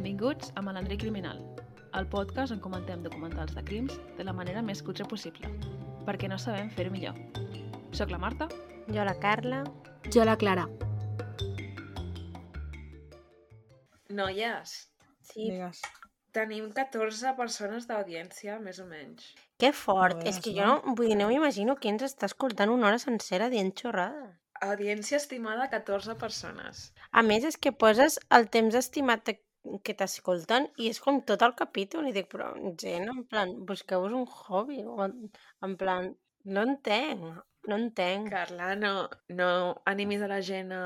Benvinguts a Malandrí Criminal, el podcast on comentem documentals de crims de la manera més cutre possible, perquè no sabem fer-ho millor. Soc la Marta. Jo la Carla. Jo la Clara. Noies, Sí. Digues. tenim 14 persones d'audiència, més o menys. Que fort. Joder, és que jo no, vull dir, no m'imagino qui ens està escoltant una hora sencera dient xorrades. Audiència estimada 14 persones. A més, és que poses el temps estimat de- que t'escolten i és com tot el capítol i dic, però gent, en plan, busqueu-vos un hobby o en, en plan, no entenc, no entenc. Carla, no, no animis a la gent a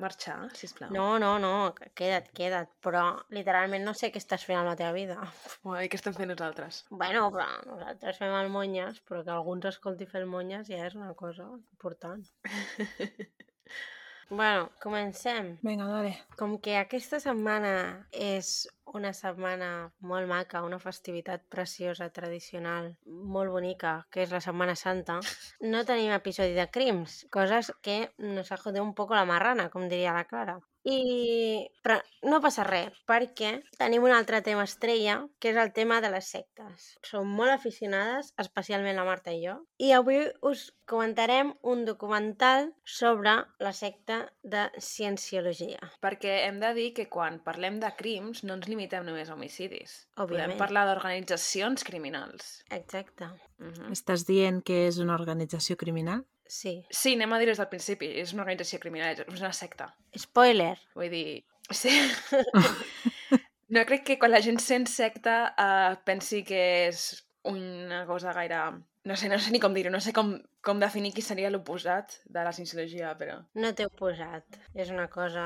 marxar, sisplau. No, no, no, queda't, queda't, però literalment no sé què estàs fent amb la teva vida. Uai, què estem fent nosaltres? Bueno, però nosaltres fem el Monyes, però que algú ens escolti fer el Monyes ja és una cosa important. Bueno, comencem. Vinga, dale. Com que aquesta setmana és una setmana molt maca, una festivitat preciosa, tradicional, molt bonica, que és la Setmana Santa, no tenim episodi de crims, coses que nos ha jodido un poco la marrana, com diria la Clara. I... Però no passa res, perquè tenim un altre tema estrella, que és el tema de les sectes. Som molt aficionades, especialment la Marta i jo, i avui us comentarem un documental sobre la secta de Cienciologia. Perquè hem de dir que quan parlem de crims no ens limitem només a homicidis. Òbviament. Podem parlar d'organitzacions criminals. Exacte. Mhm. Estàs dient que és una organització criminal? Sí. Sí, anem a dir des del principi. És una organització criminal, és una secta. Spoiler. Vull dir... Sí. no crec que quan la gent sent secta uh, pensi que és una cosa gaire... No sé, no sé ni com dir-ho, no sé com, com definir qui seria l'oposat de la cienciologia, però... No t'he posat. És una cosa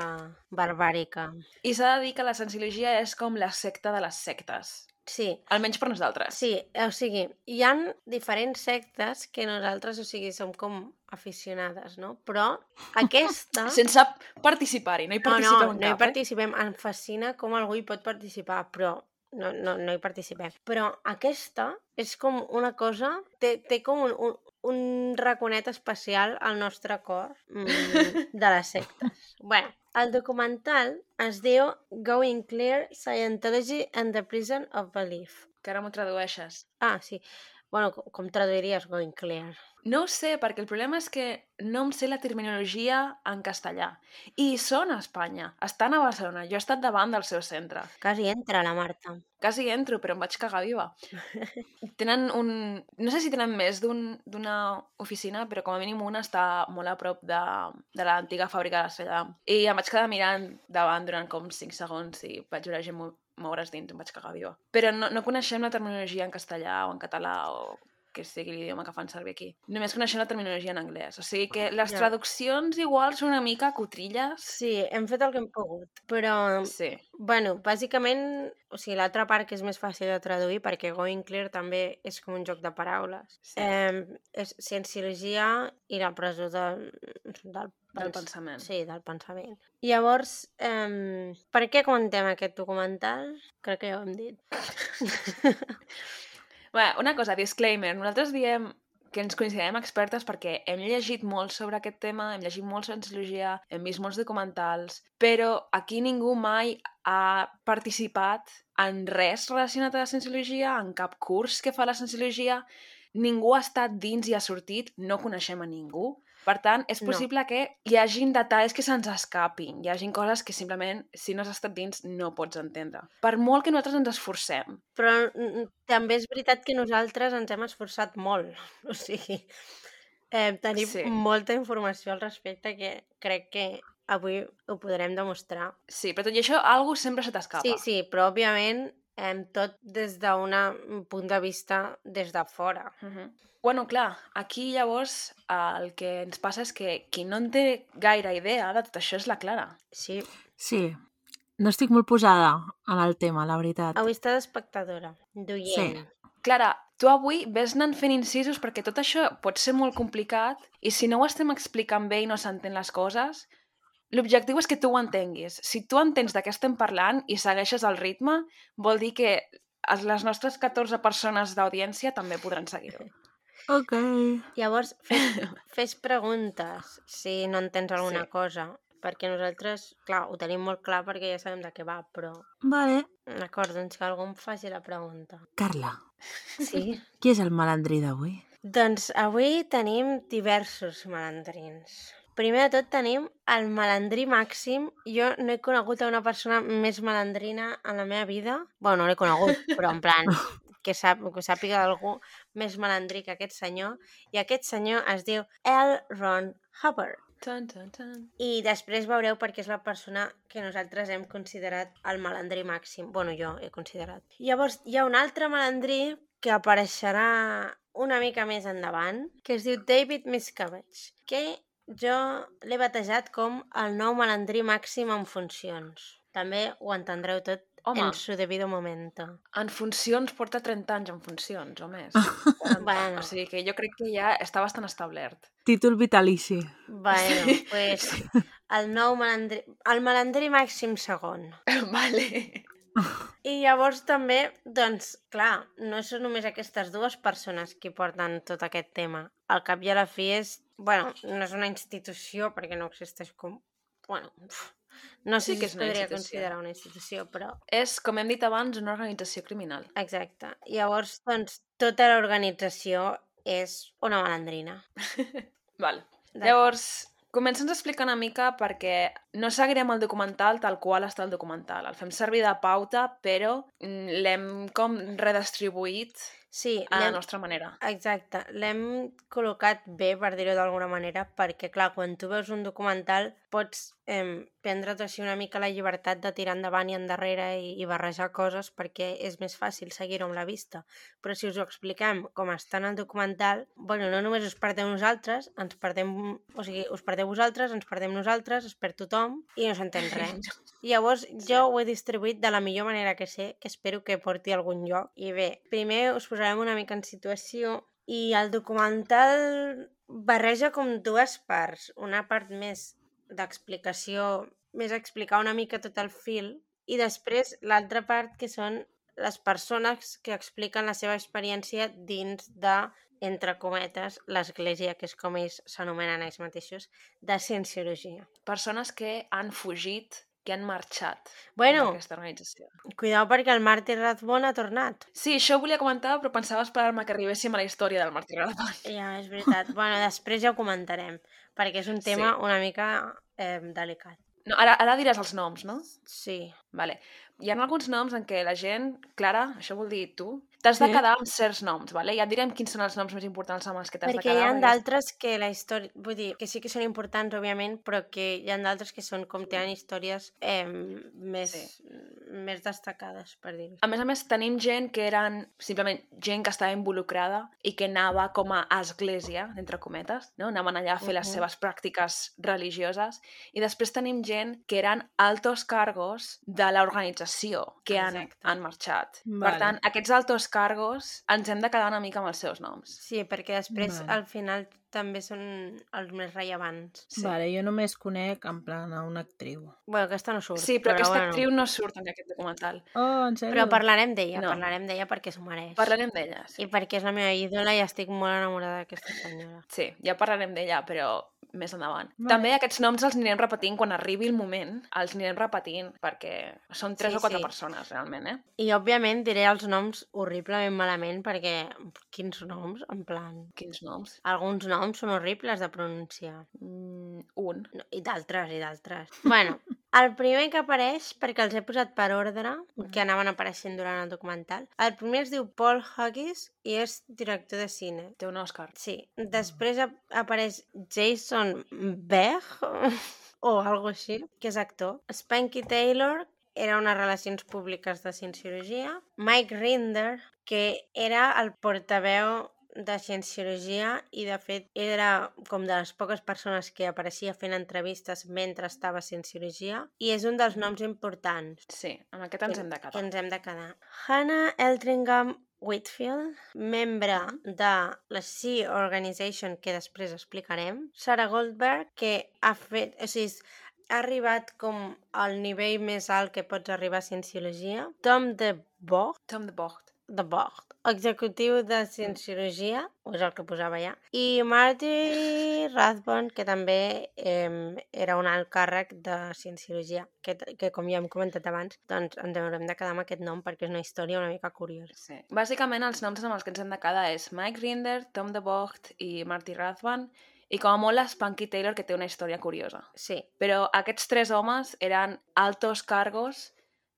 barbàrica. I s'ha de dir que la cienciologia és com la secta de les sectes. Sí, Almenys per nosaltres. sí, o sigui, hi han diferents sectes que nosaltres, o sigui, som com aficionades, no? Però aquesta... Sense participar-hi, no hi no, no, participeu en no hi cap, participem. Em fascina com algú hi pot participar, però no, no, no hi participem. Però aquesta és com una cosa... Té, té com un, un, un raconet especial al nostre cor mm, de les sectes. bueno, el documental es diu Going Clear, Scientology and the Prison of Belief. Que ara m'ho tradueixes. Ah, sí. Bueno, com, traduiries Going Clear? No ho sé, perquè el problema és que no em sé la terminologia en castellà. I són a Espanya. Estan a Barcelona. Jo he estat davant del seu centre. Quasi entra la Marta. Quasi entro, però em vaig cagar viva. Tenen un... No sé si tenen més d'un- d'una oficina, però com a mínim una està molt a prop de, de l'antiga fàbrica de Cellà. I em vaig quedar mirant davant durant com 5 segons i vaig veure gent mou- moure's dins, em vaig cagar viva. Però no, no coneixem la terminologia en castellà o en català o que sigui l'idioma que fan servir aquí. Només coneixem la terminologia en anglès. O sigui que les Ja. traduccions igual són una mica cotrilles. Sí, hem fet el que hem pogut, però Sí. Bueno, bàsicament, o sigui, l'altra part que és més fàcil de traduir, perquè Going Clear també és com un joc de paraules. Sí. Eh, és cienciologia i la presó del, del, Del pens- pensament. Sí, del pensament. Llavors, eh, per què comentem aquest documental? Crec que ja ho hem dit. Bé, una cosa, disclaimer. Nosaltres diem que ens considerem expertes perquè hem llegit molt sobre aquest tema, hem llegit molt sobre cienciologia, hem vist molts documentals, però aquí ningú mai ha participat en res relacionat a la cienciologia, en cap curs que fa la cienciologia, ningú ha estat dins i ha sortit, no coneixem a ningú. Per tant, és No. possible que hi hagin detalls que se'ns escapin, hi hagin coses que simplement, si no has estat dins, no pots entendre. Per molt que nosaltres ens esforcem. Però mm, també és veritat que nosaltres ens hem esforçat molt. O sigui, eh, tenim Sí. molta informació al respecte que crec que avui ho podrem demostrar. Sí, però tot i això, algú sempre se t'escapa. Sí, sí, però òbviament em, tot des d'un punt de vista des de fora. Mhm. Bueno, clar, aquí llavors el que ens passa és que qui no en té gaire idea de tot això és la Clara. Sí, Sí. No estic molt posada en el tema, la veritat. avui està d'espectadora, d'oient. Sí. Clara, tu avui ves anant fent incisos perquè tot això pot ser molt complicat i si no ho estem explicant bé i no s'entén les coses, l'objectiu és que tu ho entenguis. Si tu entens de què estem parlant i segueixes el ritme, vol dir que es- les nostres 14 persones d'audiència també podran seguir-ho. Ok. Llavors, fes, fes preguntes si no entens alguna Sí. cosa. perquè nosaltres, clar, ho tenim molt clar perquè ja sabem de què va, però... Vale. D'acord, doncs que algú em faci la pregunta. Carla, Sí? qui és el malandrí d'avui? doncs avui tenim diversos malandrins. Primer de tot tenim el malandrí màxim. Jo no he conegut a una persona més malandrina en la meva vida. bueno, no l'he conegut, però en plan que, sap, que sàpiga d'algú més malandrí que aquest senyor. I aquest senyor es diu L. Ron Hubbard. Tan, tan, tan. I després veureu perquè és la persona que nosaltres hem considerat el malandrí màxim. bueno, jo he considerat. Llavors, hi ha un altre malandrí que apareixerà una mica més endavant, que es diu David Miscavige, que jo l'he batejat com el nou malandrí màxim en funcions. També ho entendreu tot Home. en su debido momento. En funcions porta 30 anys en funcions, o més. Bueno, O sigui que jo crec que ja està bastant establert. Títol vitalici. bueno, pues, el nou malandrí... El malandrí màxim segon. vale. I llavors també, doncs, clar, no són només aquestes dues persones que porten tot aquest tema. Al cap i a la fi és... bueno, no és una institució perquè no existeix com... Bueno, no sé Sí és es podria institució. considerar una institució, però... És, com hem dit abans, una organització criminal. Exacte. Llavors, doncs, tota l'organització és una malandrina. Vale. Llavors, comença'ns a explicar una mica perquè no seguirem el documental tal qual està el documental. El fem servir de pauta, però mm, l'hem com redistribuït Sí, a la nostra manera. Exacte, l'hem col·locat bé, per dir-ho d'alguna manera, perquè, clar, quan tu veus un documental pots eh, prendre't així una mica la llibertat de tirar endavant i endarrere i, i barrejar coses perquè és més fàcil seguir-ho amb la vista. Però si us ho expliquem com està en el documental, bueno, no només us perdeu nosaltres, ens perdem, o sigui, us perdeu vosaltres, ens perdem nosaltres, es perd tothom i no s'entén res. Llavors, jo ho he distribuït de la millor manera que sé, que espero que porti a algun lloc. I bé, primer us posarem una mica en situació i el documental barreja com dues parts. Una part més d'explicació, més explicar una mica tot el fil, i després l'altra part que són les persones que expliquen la seva experiència dins de, entre cometes, l'església, que és com ells s'anomenen ells mateixos, de cienciologia. Persones que han fugit, que han marxat Bueno, d'aquesta organització. cuidao perquè el màrtir Radbon ha tornat. Sí, això ho volia comentar, però pensava esperar-me que arribéssim a la història del Martí Radbon. Ja, és veritat. bueno, després ja ho comentarem, perquè és un tema Sí. una mica eh, delicat. No, ara, ara diràs els noms, no? Sí. Vale. Hi ha alguns noms en què la gent, Clara, això vol dir tu, t'has de Sí. quedar amb certs noms, vale? ja direm quins són els noms més importants amb els que t'has de Perquè quedar. hi ha perquè- d'altres que la història... Vull dir, que sí que són importants, òbviament, però que hi ha d'altres que són com tenen històries eh, més, Sí. més destacades, per dir-ho. A més a més, tenim gent que eren simplement gent que estava involucrada i que anava com a església, entre cometes, no? Anaven allà a fer les Mhm. seves pràctiques religioses. I després tenim gent que eren altos cargos de l'organització que han, Exacte. han marxat. Vale. Per tant, aquests altos cargos ens hem de quedar una mica amb els seus noms. Sí, perquè després, Vale. al final, també són els més rellevants. Sí. Vale, jo només conec en plan a una actriu. Bueno, aquesta no surt. Sí, però, aquesta bueno. actriu no surt en aquest documental. Oh, en sèrio? Però parlarem d'ella, No. parlarem d'ella perquè s'ho mereix. Parlarem d'ella. Sí. I perquè és la meva ídola i estic molt enamorada d'aquesta senyora. sí, ja parlarem d'ella, però més endavant. Vale. També aquests noms els anirem repetint quan arribi el moment, els anirem repetint perquè són tres Sí, o quatre sí. persones, realment, eh? I, òbviament, diré els noms horriblement malament perquè... Quins noms? En plan... Quins noms? Alguns noms són horribles de pronunciar. Mm, un. No, I d'altres, i d'altres. bueno, el primer que apareix, perquè els he posat per ordre, que anaven apareixent durant el documental, el primer es diu Paul Huggis i és director de cine. Té un Òscar. Sí. Després ap apareix Jason Begg, o algo així, que és actor. Spanky Taylor era unes relacions públiques de cienciologia. Mike Rinder, que era el portaveu de cienciologia i de fet era com de les poques persones que apareixia fent entrevistes mentre estava a cienciologia i és un dels noms importants Sí, amb aquest ens hem de que quedar. ens hem de quedar. Hannah Eldringham Whitfield, membre de la Sea Organization, que després explicarem. Sarah Goldberg, que ha fet... O sigui, ha arribat com al nivell més alt que pots arribar a Cienciologia. Tom de Bocht, Tom de Bocht. de Bocht, executiu de cienciologia, o és el que posava ja, i Marty Rathbone, que també eh, era un alt càrrec de cienciologia, que, que com ja hem comentat abans, doncs ens haurem de quedar amb aquest nom perquè és una història una mica curiosa. Sí. Bàsicament, els noms amb els que ens hem de quedar és Mike Rinder, Tom de Vogt i Marty Rathbone, i com a molt la Spunky Taylor, que té una història curiosa. Sí, Però aquests tres homes eren altos cargos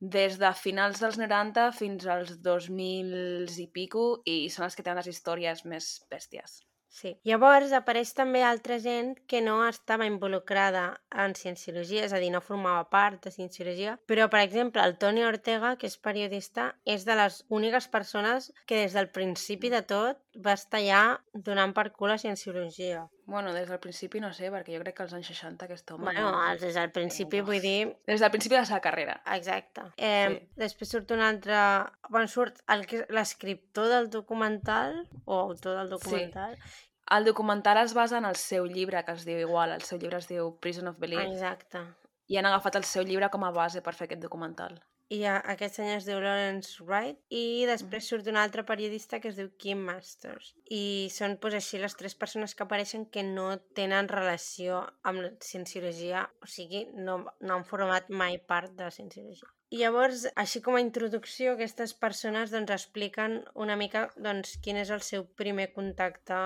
des de finals dels 90 fins als 2000 i pico i són els que tenen les històries més bèsties. Sí. Llavors apareix també altra gent que no estava involucrada en cienciologia, és a dir, no formava part de cienciologia, però, per exemple, el Toni Ortega, que és periodista, és de les úniques persones que des del principi de tot va estar ja donant per cul a cienciologia. Bueno, des del principi no sé, perquè jo crec que als anys 60 aquest home... Bueno, no... des del principi vull dir... Des del principi de la seva carrera. Exacte. Eh, Sí. Després surt un altre... Bueno, surt l'escriptor del documental, o autor del documental. El documental es basa en el seu llibre, que es diu igual, el seu llibre es diu Prison of Belief, Exacte. i han agafat el seu llibre com a base per fer aquest documental. I a, aquest senyor es diu Lawrence Wright i després surt un altre periodista que es diu Kim Masters. I són pues, així les tres persones que apareixen que no tenen relació amb la cienciologia, o sigui, no, no han format mai part de la cienciologia. I llavors, així com a introducció, aquestes persones doncs, expliquen una mica doncs, quin és el seu primer contacte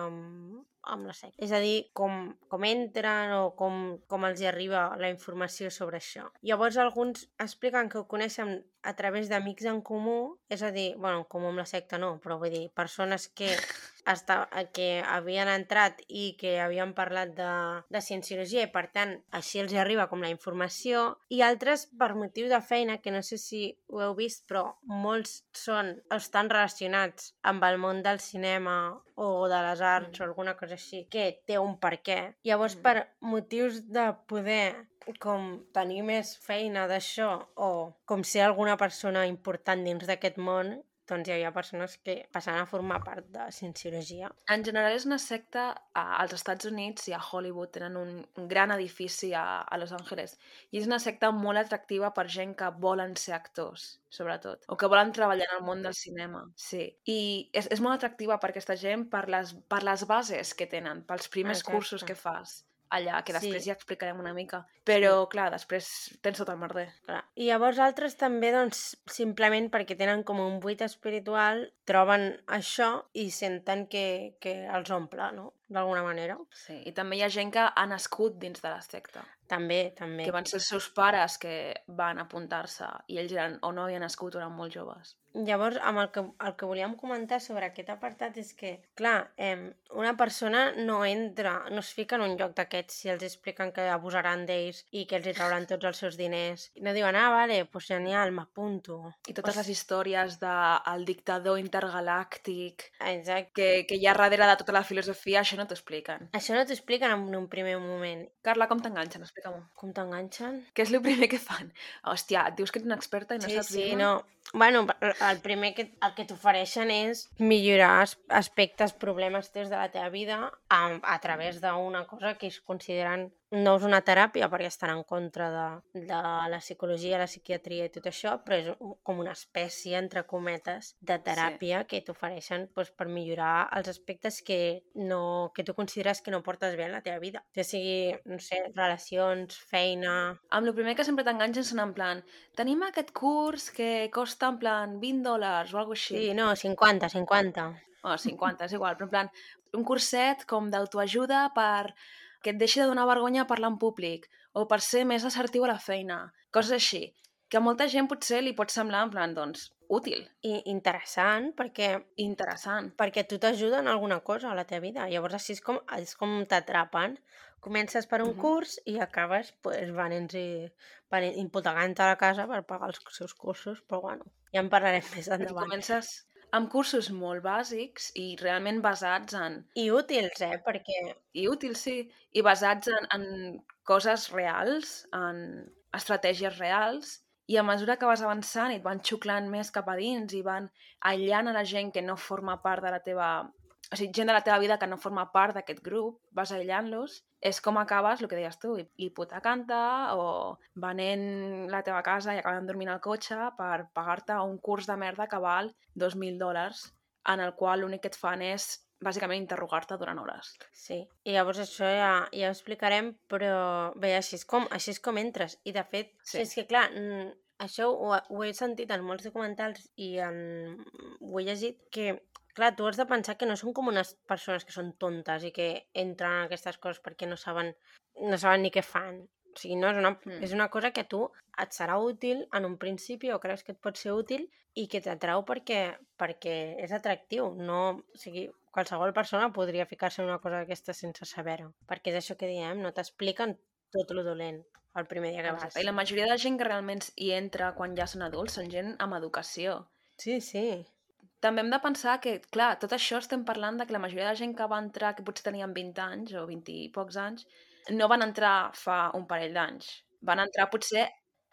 amb, amb la secta. És a dir, com, com entren o com, com els hi arriba la informació sobre això. Llavors, alguns expliquen que ho coneixen a través d'amics en comú, és a dir, bueno, en comú amb la secta no, però vull dir, persones que, està, que havien entrat i que havien parlat de, de cienciologia i, per tant, així els arriba com la informació, i altres per motiu de feina, que no sé si ho heu vist, però molts són, estan relacionats amb el món del cinema o de les arts Mm. o alguna cosa així, que té un per què. Llavors, Mm. per motius de poder com tenir més feina d'això o com ser alguna persona important dins d'aquest món, doncs hi havia persones que passaven a formar part de cienciologia. En general és una secta a- als Estats Units i a Hollywood tenen un, un gran edifici a, a Los Angeles i és una secta molt atractiva per gent que volen ser actors, sobretot, o que volen treballar en el món del cinema. Sí. I és, és molt atractiva per aquesta gent per les, per les bases que tenen, pels primers Exacte. cursos que fas allà, que després Sí. ja explicarem una mica. Però, clar, després tens tot el merder. Clar. I llavors altres també, doncs, simplement perquè tenen com un buit espiritual, troben això i senten que, que els omple, no? D'alguna manera. Sí. I també hi ha gent que ha nascut dins de la secta. També, també. que van ser els seus pares que van apuntar-se i ells eren, o no havien nascut o eren molt joves. Llavors, amb el que, el que volíem comentar sobre aquest apartat és que, clar, eh, una persona no entra, no es fica en un lloc d'aquests si els expliquen que abusaran d'ells i que els hi trauran tots els seus diners. I no diuen, ah, vale, pues genial, m'apunto. I totes les històries del dictador intergalàctic Exacte. que, que hi ha darrere de tota la filosofia, això no t'ho expliquen. Això no t'ho expliquen en un primer moment. Carla, com t'enganxen? Explica-m'ho. Com t'enganxen? Què és el primer que fan? Hòstia, et dius que ets una experta i no sí, saps sí, dir-me? no. Bueno, el primer que, el que t'ofereixen és millorar as- aspectes, problemes teus de la teva vida a, a través d'una cosa que es consideren no és una teràpia perquè estan en contra de, de la psicologia, la psiquiatria i tot això, però és com una espècie, entre cometes, de teràpia sí. que t'ofereixen doncs, per millorar els aspectes que, no, que tu consideres que no portes bé en la teva vida. Ja sigui, no sé, relacions, feina... Amb el primer que sempre t'enganxen són en plan tenim aquest curs que costa en plan 20 dòlars o alguna així. Sí, no, 50, 50. o 50, és igual, però en plan, un curset com d'autoajuda per que et deixi de donar vergonya parlar en públic, o per ser més assertiu a la feina, coses així, que a molta gent potser li pot semblar en plan, doncs, útil, I interessant perquè interessant. perquè tu t'ajuda en alguna cosa a la teva vida. Llavors així és com, és com t'atrapen. Comences per un Mhm. curs i acabes pues, venint i venint, imputagant a la casa per pagar els seus cursos, però bueno, ja en parlarem més I endavant. comences amb cursos molt bàsics i realment basats en... I útils, eh? Perquè i útils, sí, i basats en, en coses reals, en estratègies reals, i a mesura que vas avançant i et van xuclant més cap a dins i van aïllant a la gent que no forma part de la teva o sigui, gent de la teva vida que no forma part d'aquest grup, vas aïllant-los, és com acabes, el que deies tu, hipotecant-te o venent la teva casa i acabant dormint al cotxe per pagar-te un curs de merda que val 2.000 dòlars, en el qual l'únic que et fan és bàsicament interrogar-te durant hores. Sí, i llavors això ja, ja ho explicarem, però bé, així és com, així és com entres. I de fet, Sí. és que clar, això ho, ho he sentit en molts documentals i en... ho he llegit, que clar, tu has de pensar que no són com unes persones que són tontes i que entren en aquestes coses perquè no saben, no saben ni què fan. O sigui, no, és, una, Mm. és una cosa que a tu et serà útil en un principi o creus que et pot ser útil i que t'atrau perquè, perquè és atractiu. No, o sigui, qualsevol persona podria ficar-se en una cosa d'aquestes sense saber-ho. Perquè és això que diem, no t'expliquen tot lo dolent el primer dia que vas. I la majoria de gent que realment hi entra quan ja són adults són gent amb educació. Sí, sí. També hem de pensar que, clar, tot això estem parlant de que la majoria de gent que va entrar, que potser tenien 20 anys o 20 i pocs anys, no van entrar fa un parell d'anys. Van entrar potser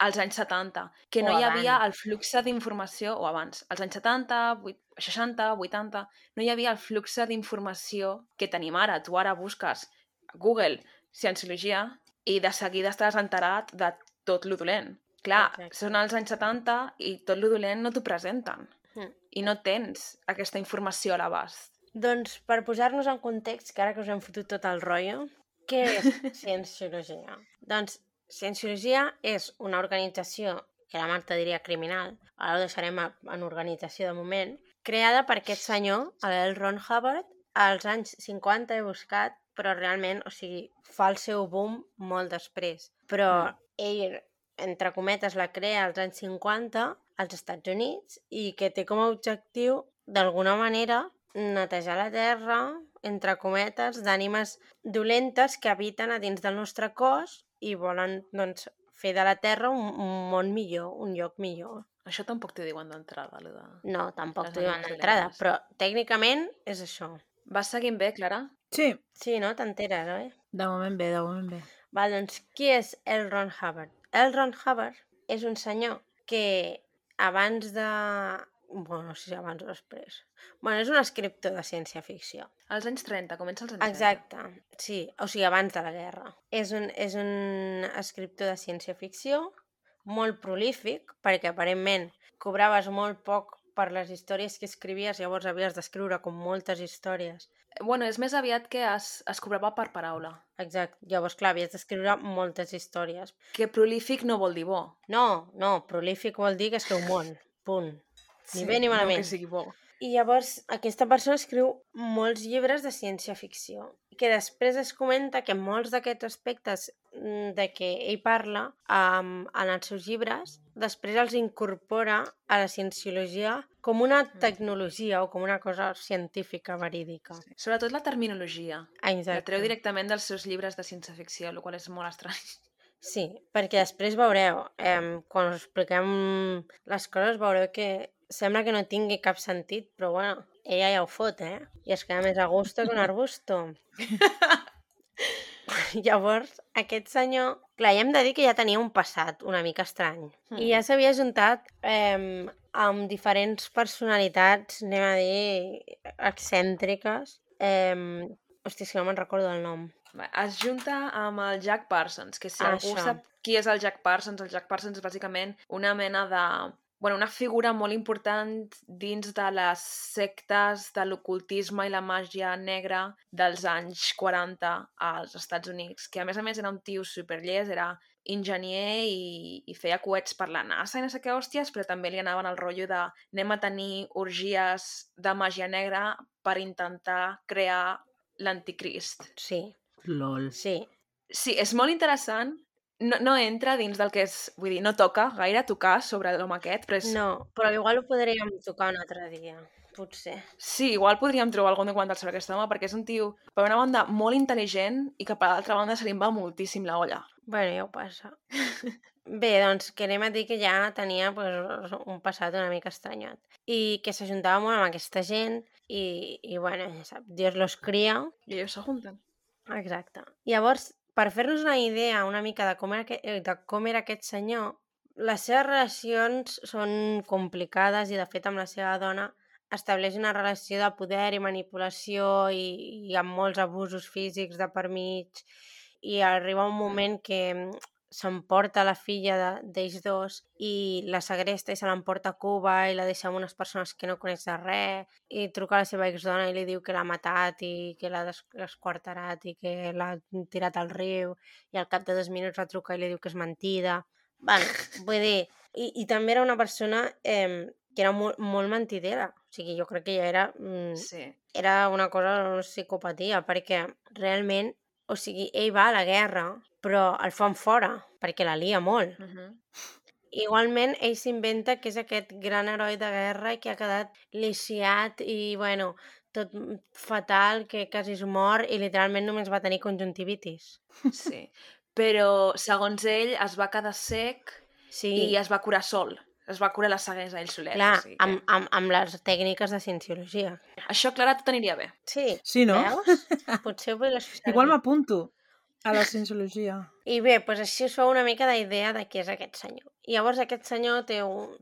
als anys 70, que O no hi havia abans. el flux d'informació, o abans, als anys 70, 8, 60, 80, no hi havia el flux d'informació que tenim ara. Tu ara busques Google Cienciologia i de seguida estàs enterat de tot lo dolent. Clar, Exacte. són als anys 70 i tot lo dolent no t'ho presenten Mm. i no tens aquesta informació a l'abast. Doncs per posar-nos en context, que ara que us hem fotut tot el rotllo, què és Cienciologia? doncs Cienciologia és una organització, que la Marta diria criminal, ara ho deixarem en organització de moment, creada per aquest senyor, el Ron Hubbard, als anys 50 he buscat, però realment, o sigui, fa el seu boom molt després. Però Mm. ell, entre cometes, la crea als anys 50 als Estats Units i que té com a objectiu, d'alguna manera, netejar la Terra, entre cometes, d'ànimes dolentes que habiten a dins del nostre cos i volen, doncs, fer de la Terra un, un món millor, un lloc millor. Això tampoc t'ho diuen d'entrada, allò de... No, tampoc t'ho diuen d'entrada, però tècnicament és això. Vas seguint bé, Clara? Sí, Sí, no? T'enteres, oi? de moment bé, de moment bé. Val, doncs, qui és el Ron Hubbard? El Ron Hubbard és un senyor que abans de... Bueno, no sé si abans o després. Bueno, és un escriptor de ciència-ficció. Als anys 30, comença als anys 30. Exacte, sí, o sigui, abans de la guerra. És un, és un escriptor de ciència-ficció molt prolífic, perquè aparentment cobraves molt poc per les històries que escrivies, llavors havies d'escriure com moltes històries. Bueno, és més aviat que es, es cobrava per paraula. Exacte, llavors, clar, havies d'escriure moltes històries. Que prolífic no vol dir bo. No, no, prolífic vol dir que escriu molt, punt. Ni bé ni No malament. que sigui bo. I llavors aquesta persona escriu molts llibres de ciència-ficció que després es comenta que molts d'aquests aspectes mm, de què ell parla um, en els seus llibres després els incorpora a la cienciologia com una tecnologia o com una cosa científica verídica. Sí. Sobretot la terminologia. La Exacte. treu directament dels seus llibres de ciència-ficció, el qual és molt estrany. Sí, perquè després veureu, eh, quan us expliquem les coses, veureu que sembla que no tingui cap sentit, però bueno, ella ja ho fot, eh? I es queda més a gusto que un arbusto. Llavors, aquest senyor, clar, ja hem de dir que ja tenia un passat una mica estrany. Mm. I ja s'havia juntat eh, amb diferents personalitats, anem a dir, excèntriques. Eh, hòstia, que no me'n recordo el nom. Es junta amb el Jack Parsons, que si Ah, algú això. sap qui és el Jack Parsons, el Jack Parsons és bàsicament una mena de... Bueno, una figura molt important dins de les sectes de l'ocultisme i la màgia negra dels anys 40 als Estats Units, que a més a més era un tio superllès, era enginyer i, i feia coets per la NASA i no sé què hòsties, però també li anaven al rotllo de anem a tenir orgies de màgia negra per intentar crear l'anticrist. Sí, Lol. sí. Sí, és molt interessant. No, no entra dins del que és... Vull dir, no toca gaire tocar sobre l'home aquest, però és... No, però igual ho podríem tocar un altre dia, potser. Sí, igual podríem trobar algun documental sobre aquest home, perquè és un tio, per una banda, molt intel·ligent i que per l'altra banda se li va moltíssim la olla. Bueno, ja ho passa. Bé, doncs, que anem a dir que ja tenia pues, un passat una mica estranyat. I que s'ajuntava molt amb aquesta gent i, i bueno, ja sap, Dios los cria. I ells se junten. Exacte. Llavors, per fer-nos una idea una mica de com, era aquest, de com era aquest senyor, les seves relacions són complicades i, de fet, amb la seva dona estableix una relació de poder i manipulació i, i amb molts abusos físics de per mig i arriba un moment que mm, s'emporta la filla de- d'ells dos i la segresta i se l'emporta a Cuba i la deixa amb unes persones que no coneix de res i truca a la seva exdona i li diu que l'ha matat i que l'ha des- desquarterat i que l'ha tirat al riu i al cap de dos minuts la truca i li diu que és mentida. Bueno, vull dir, i, i també era una persona eh, que era molt, molt mentidera. O sigui, jo crec que ja era, mm, Sí. era una cosa, una psicopatia, perquè realment, o sigui, ell va a la guerra, però el fan fora, perquè la lia molt. Uh -huh. Igualment, ell s'inventa que és aquest gran heroi de guerra i que ha quedat lisiat i, bueno, tot fatal, que quasi es mor i literalment només va tenir conjuntivitis. Sí. Però, segons ell, es va quedar sec Sí, i es va curar sol. Es va curar la ceguesa ell solet. clar, o sigui que... amb, amb, amb les tècniques de cienciologia. Això, Clara, tot aniria bé. Sí, Sí, no? veus? Potser ho podries fer Igual m'apunto a la cienciologia. I bé, doncs així us fa una mica d'idea de qui és aquest senyor. I llavors aquest senyor té un...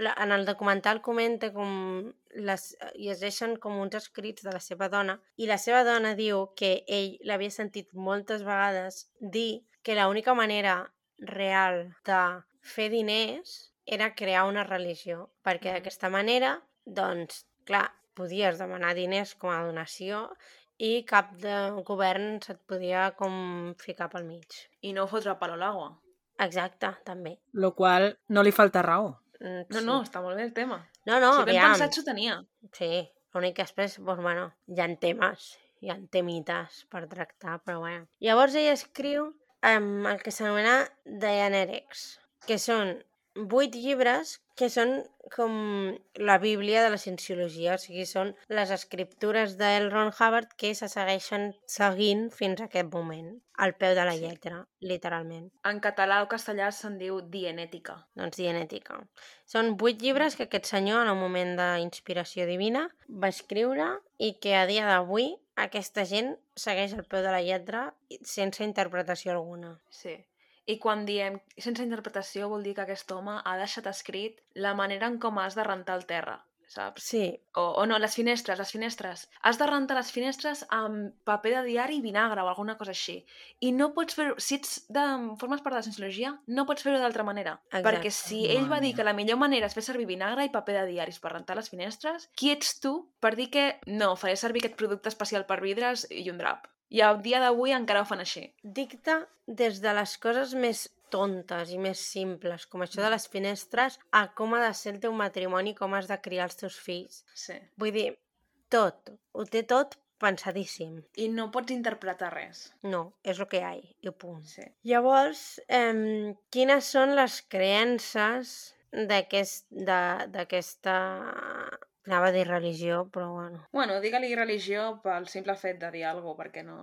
En el documental comenta com les... i es deixen com uns escrits de la seva dona i la seva dona diu que ell l'havia sentit moltes vegades dir que l'única manera real de fer diners era crear una religió, perquè d'aquesta manera, doncs, clar, podies demanar diners com a donació i cap de govern se't podia com ficar pel mig. I no fotre palo a l'aigua. Exacte, també. Lo qual no li falta raó. Mm, No, sí. no, està molt bé el tema. No, no, si ben aviam. pensat s'ho tenia. Sí, l'únic que després, doncs, bueno, hi ha temes, hi ha temites per tractar, però bueno. Llavors ella escriu um, el que s'anomena Dianetics, que són vuit llibres que són com la bíblia de la cienciologia, o sigui, són les escriptures d'El Ron Hubbard que se segueixen seguint fins a aquest moment, al peu de la Sí. lletra, literalment. En català o castellà se'n diu dienètica. doncs dianètica. Són vuit llibres que aquest senyor, en un moment d'inspiració divina, va escriure i que a dia d'avui aquesta gent segueix al peu de la lletra sense interpretació alguna. Sí. I quan diem sense interpretació vol dir que aquest home ha deixat escrit la manera en com has de rentar el terra, saps? Sí, O, o no, les finestres, les finestres. Has de rentar les finestres amb paper de diari i vinagre o alguna cosa així. I no pots fer-ho... Si ets de, formes part de la cienciologia, no pots fer-ho d'altra manera. Exacte. Perquè si ell va dir que la millor manera és fer servir vinagre i paper de diaris per rentar les finestres, qui ets tu per dir que no, faré servir aquest producte especial per vidres i un drap? I a dia d'avui encara ho fan així. dicta des de les coses més tontes i més simples, com això de les finestres, a com ha de ser el teu matrimoni, com has de criar els teus fills. Sí. Vull dir, tot, ho té tot pensadíssim. I no pots interpretar res. No, és el que hi ha, i punt. Sí. Llavors, eh, quines són les creences d'aquesta... Anava a dir religió, però bueno. Bueno, digue-li religió pel simple fet de dir alguna cosa, perquè no...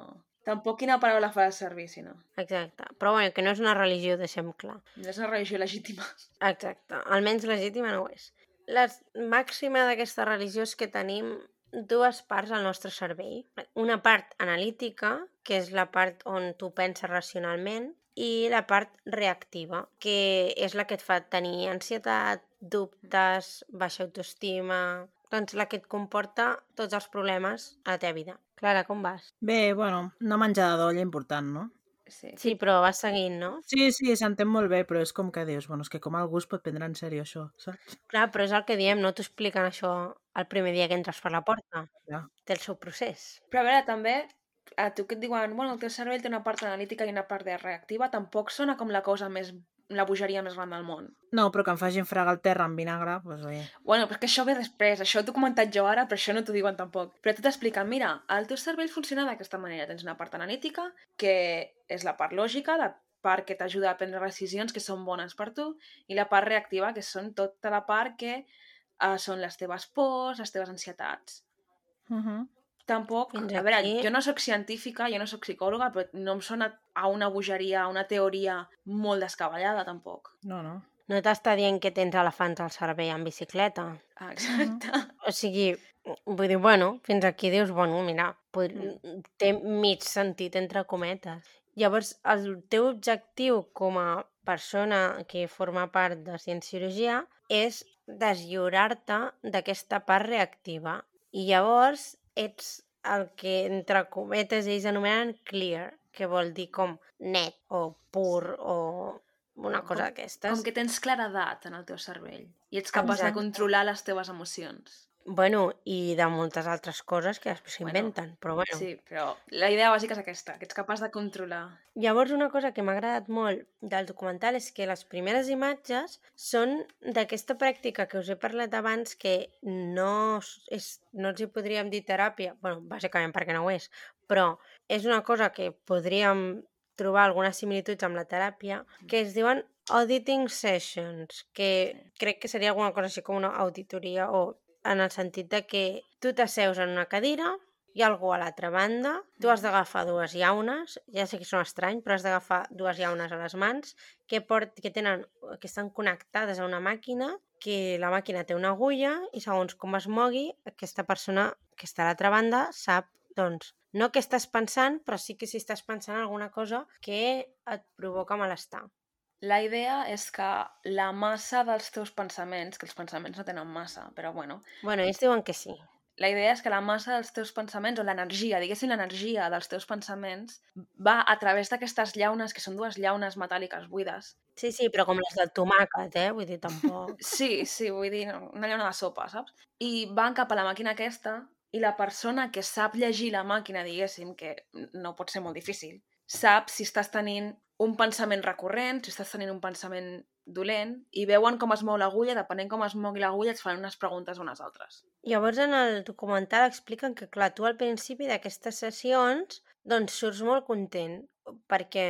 Tampoc quina paraula fa servir, si no. Exacte. Però bueno, que no és una religió, deixem clar. No és una religió legítima. Exacte. Almenys legítima no ho és. La màxima d'aquesta religió és que tenim dues parts al nostre cervell. Una part analítica, que és la part on tu penses racionalment, i la part reactiva, que és la que et fa tenir ansietat, dubtes, baixa autoestima... Doncs la que et comporta tots els problemes a la teva vida. Clara, com vas? Bé, bueno, una menjada d'olla important, no? Sí. Sí, però vas seguint, no? Sí, sí, s'entén molt bé, però és com que dius, bueno, és que com algú es pot prendre en sèrio això, saps? Clar, però és el que diem, no t'ho expliquen això el primer dia que entres per la porta. Ja. Té el seu procés. Però a veure, també, a tu que et diuen, bueno, el teu cervell té una part analítica i una part de reactiva, tampoc sona com la cosa més la bogeria més gran del món. No, però que em facin fregar el terra amb vinagre, doncs oye. Bueno, però és que això ve després, això t'ho he comentat jo ara, però això no t'ho diuen tampoc. Però tu t'expliquen, mira, el teu cervell funciona d'aquesta manera. Tens una part analítica, que és la part lògica, la part que t'ajuda a prendre decisions que són bones per tu, i la part reactiva, que són tota la part que uh, són les teves pors, les teves ansietats. Uh -huh. Tampoc, Fins a veure, aquí. jo no sóc científica, jo no sóc psicòloga, però no em sona a una bogeria, a una teoria molt descabellada, tampoc. No, no. No t'està dient que tens elefants al cervell en bicicleta. Ah, exacte. O sigui, vull dir, bueno, fins aquí dius, bueno, mira, pod... té mig sentit entre cometes. Llavors, el teu objectiu com a persona que forma part de cienciologia és deslliurar-te d'aquesta part reactiva. I llavors ets el que, entre cometes, ells anomenen clear, que vol dir com net o pur o una cosa d'aquestes. Com que tens claredat en el teu cervell i ets capaç Exacte. de controlar les teves emocions. Bueno, i de moltes altres coses que després s'inventen, però bueno. Sí, però la idea bàsica és aquesta, que ets capaç de controlar. Llavors, una cosa que m'ha agradat molt del documental és que les primeres imatges són d'aquesta pràctica que us he parlat abans que no, és, no els hi podríem dir teràpia, bueno, bàsicament perquè no ho és, però és una cosa que podríem trobar algunes similituds amb la teràpia, que es diuen auditing sessions, que crec que seria alguna cosa així com una auditoria o en el sentit de que tu t'asseus en una cadira, hi ha algú a l'altra banda, tu has d'agafar dues llaunes, ja sé que són estrany, però has d'agafar dues llaunes a les mans que, port, que, tenen, que estan connectades a una màquina, que la màquina té una agulla i segons com es mogui, aquesta persona que està a l'altra banda sap, doncs, no què estàs pensant, però sí que si estàs pensant en alguna cosa que et provoca malestar. La idea és que la massa dels teus pensaments, que els pensaments no tenen massa, però bueno, Bueno, ells diuen que sí. la idea és que la massa dels teus pensaments, o l'energia, diguéssim l'energia dels teus pensaments, va a través d'aquestes llaunes, que són dues llaunes metàl·liques buides. Sí, sí, però com les del tomàquet, eh? Vull dir, tampoc... Sí, sí, vull dir, una llauna de sopa, saps? I van cap a la màquina aquesta i la persona que sap llegir la màquina, diguéssim, que no pot ser molt difícil, sap si estàs tenint un pensament recurrent, si estàs tenint un pensament dolent, i veuen com es mou l'agulla, depenent com es mogui l'agulla, et fan unes preguntes unes altres. Llavors, en el documental expliquen que, clar, tu al principi d'aquestes sessions, doncs surts molt content, perquè,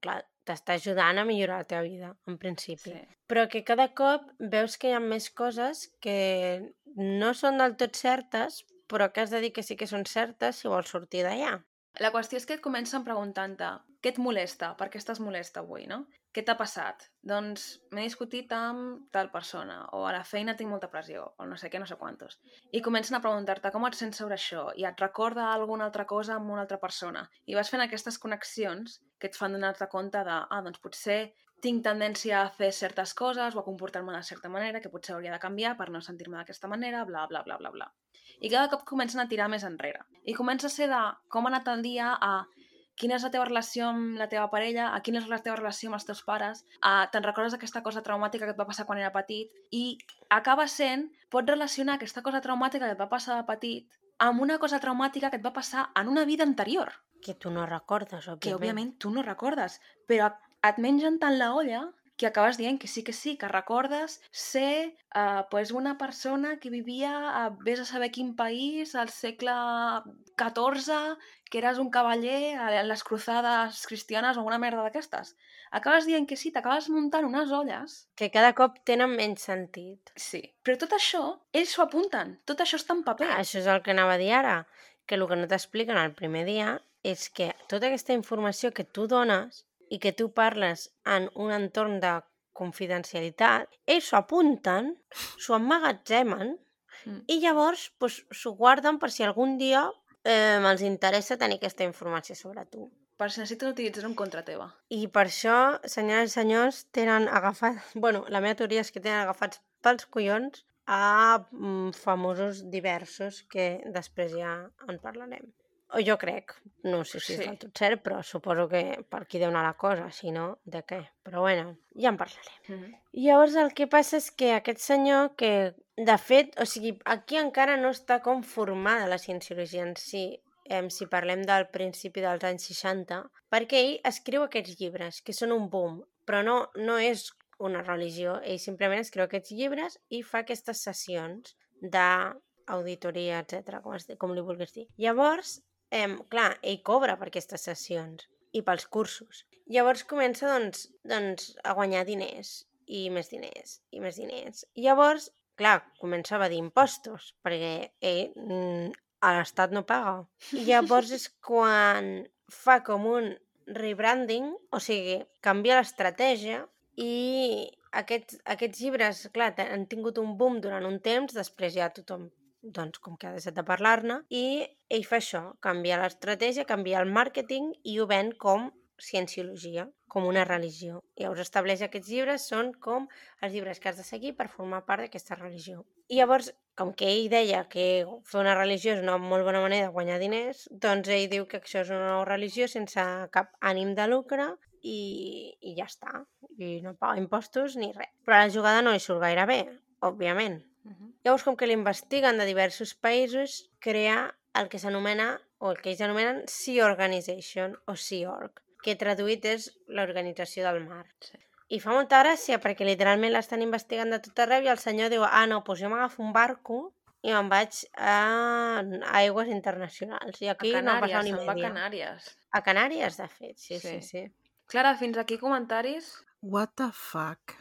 clar, t'està ajudant a millorar la teva vida, en principi. Sí. Però que cada cop veus que hi ha més coses que no són del tot certes, però que has de dir que sí que són certes si vols sortir d'allà. La qüestió és que et comencen preguntant-te què et molesta, per què estàs molesta avui, no? Què t'ha passat? Doncs m'he discutit amb tal persona, o a la feina tinc molta pressió, o no sé què, no sé quantos. I comencen a preguntar-te com et sents sobre això, i et recorda alguna altra cosa amb una altra persona. I vas fent aquestes connexions que et fan donar-te compte de, ah, doncs potser tinc tendència a fer certes coses o a comportar-me de certa manera, que potser hauria de canviar per no sentir-me d'aquesta manera, bla, bla, bla, bla, bla. I cada cop comencen a tirar més enrere. I comença a ser de com ha anat el dia a quina és la teva relació amb la teva parella, a quina és la teva relació amb els teus pares, a te'n recordes d'aquesta cosa traumàtica que et va passar quan era petit, i acaba sent, pots relacionar aquesta cosa traumàtica que et va passar de petit amb una cosa traumàtica que et va passar en una vida anterior, Que tu no recordes, òbviament. que òbviament tu no recordes, però et mengen tant la olla que acabes dient que sí que sí, que recordes ser uh, pues una persona que vivia a vés a saber quin país al segle XIV, que eres un cavaller a les cruzades cristianes o una merda d'aquestes. Acabes dient que sí, t'acabes muntant unes olles. Que cada cop tenen menys sentit. Sí. Però tot això, ells s'ho apunten. Tot això està en paper. Ah, això és el que anava a dir ara, que el que no t'expliquen el primer dia és que tota aquesta informació que tu dones i que tu parles en un entorn de confidencialitat, ells s'ho apunten, s'ho emmagatzemen Mm. i llavors pues, s'ho guarden per si algun dia eh, els interessa tenir aquesta informació sobre tu. Per si necessiten utilitzar-ho en contra teva. I per això, senyores i senyors, tenen agafat... Bueno, la meva teoria és que tenen agafats pels collons a mm, famosos diversos que després ja en parlarem. O jo crec, no sé si és Sí. del tot cert, però suposo que per aquí deu anar la cosa, si no, de què? Però bueno, ja en parlarem. Mm -hmm. I llavors el que passa és que aquest senyor que, de fet, o sigui, aquí encara no està com formada la cienciologia en si, eh, si parlem del principi dels anys 60, perquè ell escriu aquests llibres, que són un boom, però no, no és una religió, ell simplement escriu aquests llibres i fa aquestes sessions d'auditoria, etc com, es, com li vulguis dir. Llavors, eh, clar, ell cobra per aquestes sessions i pels cursos. Llavors comença, doncs, doncs, a guanyar diners i més diners i més diners. I llavors, clar, comença a evadir impostos, perquè mm, a l'Estat no paga. I llavors és quan fa com un rebranding, o sigui, canvia l'estratègia i aquests, aquests llibres, clar, han tingut un boom durant un temps, després ja tothom doncs com que ha deixat de parlar-ne, i ell fa això, canviar l'estratègia, canviar el màrqueting i ho ven com cienciologia, com una religió. Llavors estableix que aquests llibres són com els llibres que has de seguir per formar part d'aquesta religió. I llavors, com que ell deia que fer una religió és una molt bona manera de guanyar diners, doncs ell diu que això és una nova religió sense cap ànim de lucre i, i ja està. I no paga impostos ni res. Però la jugada no li surt gaire bé, òbviament. Uh -huh. Llavors, com que l'investiguen de diversos països, crea el que s'anomena, o el que ells anomenen Sea Organization, o Sea Org, que traduït és l'Organització del Mar. Sí. I fa molta gràcia perquè literalment l'estan investigant de tot arreu i el senyor diu, ah, no, doncs jo m'agafo un barco i me'n vaig a aigües internacionals. I A aquí no Canàries, passat ni se'n va a media. Canàries. A Canàries, de fet, sí, sí, Sí. sí. Clara, fins aquí comentaris? What the fuck?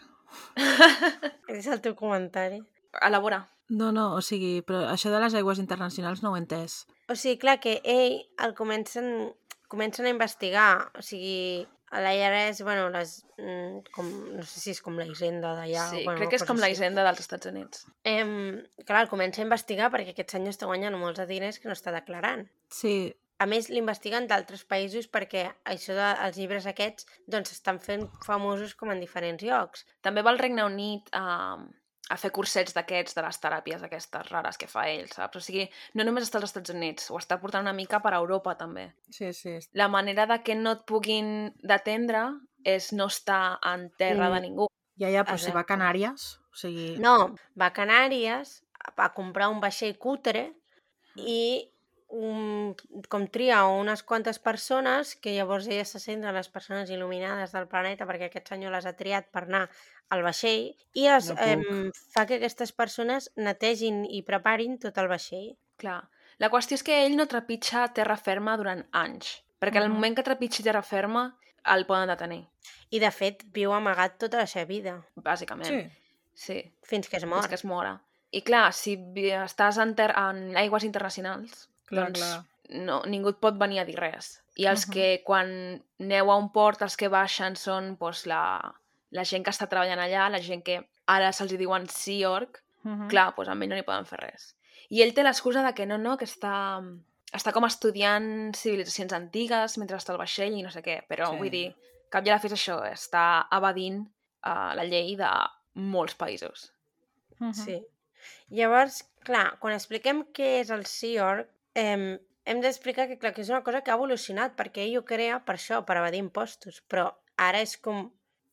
Aquest és el teu comentari. Elabora. No, no, o sigui, però això de les aigües internacionals no ho he entès. O sigui, clar, que ell el comencen, comencen a investigar, o sigui, a la IRS, bueno, les, mm, com, no sé si és com la hisenda d'allà. sí, bueno, crec que és com la hisenda dels Estats Units. Em, clar, el comença a investigar perquè aquest senyor està guanyant molts de diners que no està declarant. Sí, A més, l'investiguen d'altres països perquè això dels llibres aquests doncs estan fent famosos com en diferents llocs. També va al Regne Unit a, a fer cursets d'aquests, de les teràpies aquestes rares que fa ell, saps? O sigui, no només està als Estats Units, ho està portant una mica per a Europa, també. sí, sí. La manera de que no et puguin detendre és no estar en terra Mm. de ningú. Ja, ja, però si Exacte. va a Canàries, o sigui... No, va a Canàries a comprar un vaixell cutre i un, com tria unes quantes persones que llavors ella se en les persones il·luminades del planeta perquè aquest senyor les ha triat per anar al vaixell i les, No em, fa que aquestes persones netegin i preparin tot el vaixell. Clar. La qüestió és que ell no trepitja terra ferma durant anys, perquè al Mhm. moment que trepitgi terra ferma el poden detenir, I, de fet, viu amagat tota la seva vida, bàsicament. Sí. sí. fins que es mor. És que es mora. I clar, si estàs en, ter en aigües internacionals, Clar, doncs clar. No, ningú et pot venir a dir res. I els Mhm. que quan aneu a un port, els que baixen són doncs, la, la gent que està treballant allà, la gent que ara se'ls diuen Sea Org, Mhm. clar, doncs amb ell no hi poden fer res. I ell té l'excusa de que no, no, que està, està com estudiant civilitzacions antigues mentre està al vaixell i no sé què, però Sí. vull dir, cap ja la fes això, està evadint uh, la llei de molts països. Mhm. Sí. Llavors, clar, quan expliquem què és el Sea Org, eh, hem d'explicar que, clar, que és una cosa que ha evolucionat, perquè ell ho crea per això, per evadir impostos, però ara és com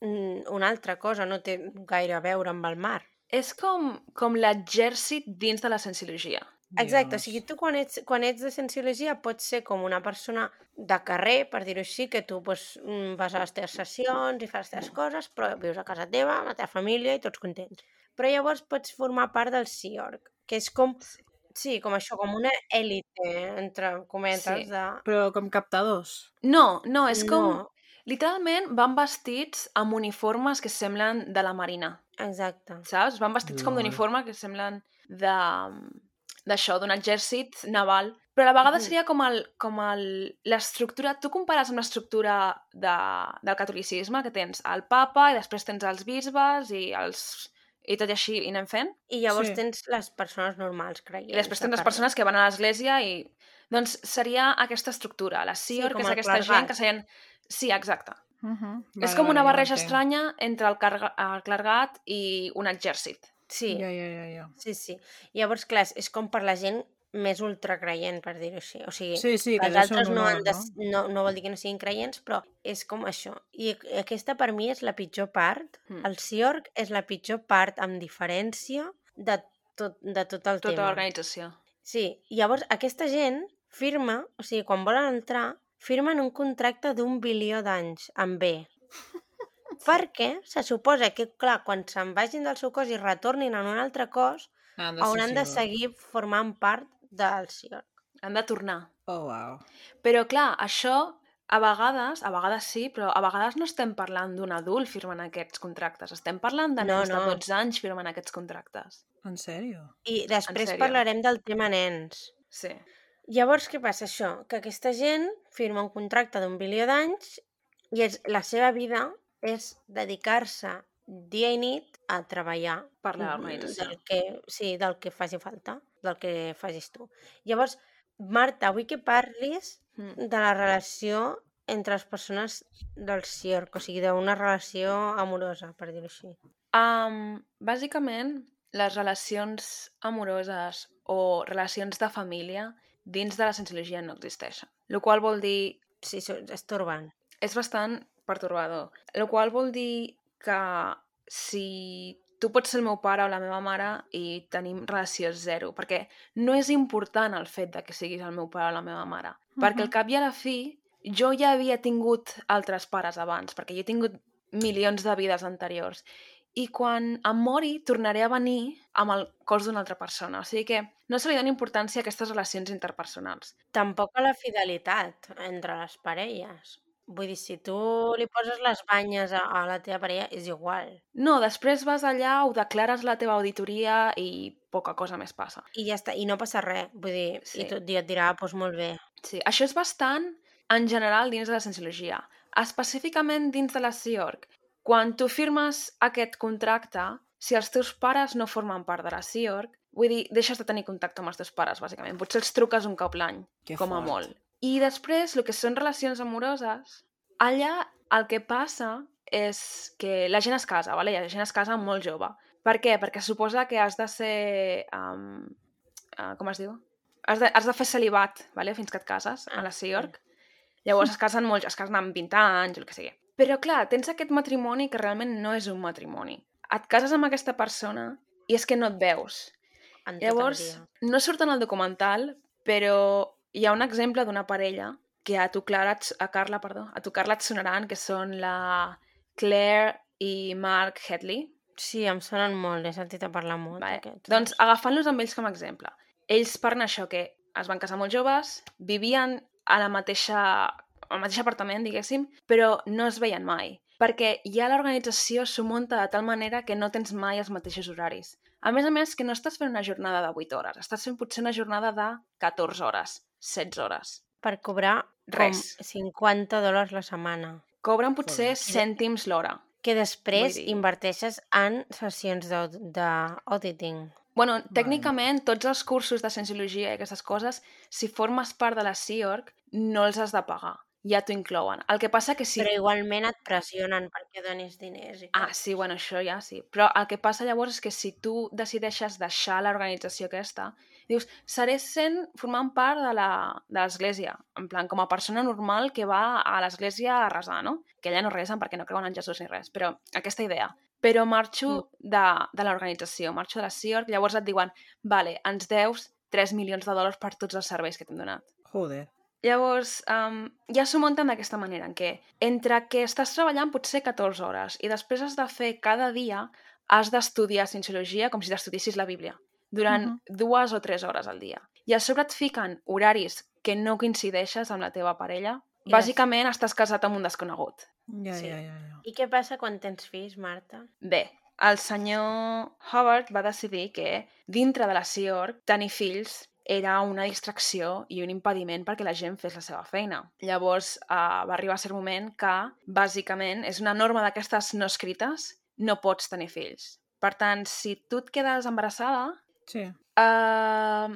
mm, una altra cosa, no té gaire a veure amb el mar. És com, com l'exèrcit dins de la cienciologia. Exacte, o Dios. sigui, tu quan ets, quan ets de cienciologia pots ser com una persona de carrer, per dir-ho així, que tu pues, mm, vas a les teves sessions i fas les teves coses, però vius a casa teva, amb la teva família i tots contents. Però llavors pots formar part del Sea Org, que és com, sí, com això, com una èlite, entre cometes, Sí. de... Però com captadors. No, no, és com... No, Literalment van vestits amb uniformes que semblen de la marina, exacte. saps? Van vestits com Lol. d'uniforme que semblen de d'això, d'un exèrcit naval. Però a la vegada seria com el com el- l'estructura... Tu compares amb l'estructura de, del catolicisme, que tens el papa i després tens els bisbes i els i tot i així i anem fent. I llavors Sí. tens les persones normals, creients. I després de tens les persones que van a l'església i... Doncs seria aquesta estructura. La Sí, Sior, com que és aquesta gent clergat. que seien... Sí, exacte. Mhm. és Vale, com una vale, barreja entenc. estranya entre el, carga, el clergat i un exèrcit. Sí, Ja, ja, ja, ja. sí, sí. Llavors, clar, és- és com per la gent més ultracreient, per dir-ho així. O sigui, Sí, sí, que els altres no, honor, han de, no? no, no vol dir que no siguin creients, però és com això. I aquesta per mi és la pitjor part. Mm. El Siorg és la pitjor part, amb diferència, de tot, de tot el Tota tema. l'organització. Sí, llavors aquesta gent firma, o sigui, quan volen entrar, firmen un contracte d'un bilió d'anys, amb B. Perquè se suposa que, clar, quan se'n vagin del seu cos i retornin en un altre cos, Han hauran de seguir formant part del Siorg. Han de tornar. Oh, wow. Però, clar, això, a vegades, a vegades sí, però a vegades no estem parlant d'un adult firmant aquests contractes. Estem parlant de No, nens no. de 12 anys firmant aquests contractes. En sèrio? I després sèrio? parlarem del tema nens. Sí. Llavors, què passa això? Que aquesta gent firma un contracte d'un bilió d'anys i és, la seva vida és dedicar-se dia i nit a treballar Per l'organització. del que, sí, del que faci falta, del que facis tu. Llavors, Marta, vull que parlis Mm. de la relació entre les persones del circ, o sigui, d'una relació amorosa, per dir-ho així? Um, bàsicament, les relacions amoroses o relacions de família dins de la cienciologia no existeixen. El qual vol dir... Sí, es torben. És bastant pertorbador. El qual vol dir que si tu pots ser el meu pare o la meva mare i tenim relació zero, perquè no és important el fet de que siguis el meu pare o la meva mare, perquè al cap i a la fi jo ja havia tingut altres pares abans, perquè jo he tingut milions de vides anteriors i quan em mori tornaré a venir amb el cos d'una altra persona. O sigui que no se li dona importància a aquestes relacions interpersonals. Tampoc a la fidelitat entre les parelles. Vull dir, si tu li poses les banyes a, a la teva parella, és igual. No, després vas allà, ho declares la teva auditoria i poca cosa més passa. I ja està, i no passa res. Vull dir, Sí. i tot dia et dirà, doncs molt bé. Sí, això és bastant en general dins de la cienciologia. Específicament dins de la CIORC, quan tu firmes aquest contracte, si els teus pares no formen part de la CIORC, vull dir, deixes de tenir contacte amb els teus pares, bàsicament. Potser els truques un cop l'any, com a fort. molt. I després, el que són relacions amoroses, allà el que passa és que la gent es casa, vale? la gent es casa molt jove. Per què? Perquè suposa que has de ser... Um, uh, com es diu? Has de, has de fer celibat vale? fins que et cases a Ah, la sí. CIORC. Llavors es casen molt, es casen amb 20 anys o el que sigui. Però clar, tens aquest matrimoni que realment no és un matrimoni. Et cases amb aquesta persona i és que no et veus. En Llavors, no surt en el documental, però hi ha un exemple d'una parella que a tu, Clara, a Carla, perdó, a tu, Carla, et sonaran, que són la Claire i Mark Headley. Sí, em sonen molt, he sentit a parlar molt Vale. d'aquests. Doncs agafant-los amb ells com a exemple. Ells parlen això, que es van casar molt joves, vivien a la mateixa, al mateix apartament, diguéssim, però no es veien mai. Perquè ja l'organització s'ho munta de tal manera que no tens mai els mateixos horaris. A més a més, que no estàs fent una jornada de 8 hores, estàs fent potser una jornada de 14 hores, 16 hores. Per cobrar Res. com 50 dòlars la setmana. Cobren potser Joder. cèntims l'hora. Que després dir- inverteixes en sessions d'aud- d'auditing. Bueno, tècnicament, tots els cursos de cienciologia i aquestes coses, si formes part de la CIORC, no els has de pagar. Ja t'ho inclouen. El que passa que si... Però igualment et pressionen perquè donis diners i Ah, sí, bueno, això ja sí. Però el que passa llavors és que si tu decideixes deixar l'organització aquesta, dius, seré sent, formant part de la- de l'església, en plan, com a persona normal que va a l'església a resar, no? Que allà no resen perquè no creuen en Jesús ni res, però aquesta idea. Però marxo de, de l'organització, marxo de la CIORC, llavors et diuen, vale, ens deus 3 milions de dòlars per tots els serveis que t'hem donat. Joder. Llavors, um, ja s'ho munten d'aquesta manera, en què entre que estàs treballant potser 14 hores i després has de fer cada dia, has d'estudiar cienciologia com si t'estudiessis la Bíblia, durant Mhm. dues o tres hores al dia. I a sobre et fiquen horaris que no coincideixes amb la teva parella. I les- Bàsicament estàs casat amb un desconegut. Ja, Sí. ja, ja, ja. I què passa quan tens fills, Marta? Bé, el senyor Howard va decidir que dintre de la CIORC tenir fills era una distracció i un impediment perquè la gent fes la seva feina. Llavors eh, va arribar a ser un moment que, bàsicament, és una norma d'aquestes no escrites, no pots tenir fills. Per tant, si tu et quedes embarassada, Sí. eh,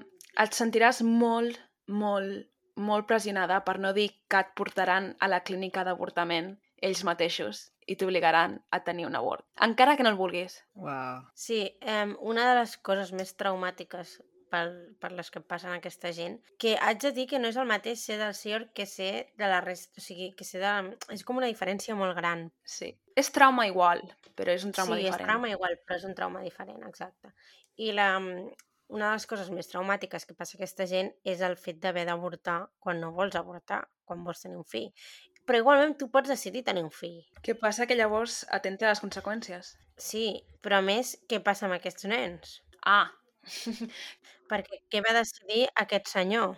et sentiràs molt, molt, molt pressionada per no dir que et portaran a la clínica d'avortament ells mateixos i t'obligaran a tenir un abort. Encara que no el vulguis. Uau. Sí, eh, una de les coses més traumàtiques per, per les que passen aquesta gent, que haig de dir que no és el mateix ser del CIOR que ser de la resta, o sigui, que ser de... És com una diferència molt gran. Sí. És trauma igual, però és un trauma sí, diferent. és trauma igual, però és un trauma diferent, exacte. I la, una de les coses més traumàtiques que passa a aquesta gent és el fet d'haver d'avortar quan no vols avortar, quan vols tenir un fill. Però igualment tu pots decidir tenir un fill. Què passa que llavors atenta a les conseqüències? Sí, però a més, què passa amb aquests nens? Ah, Perquè què va decidir aquest senyor?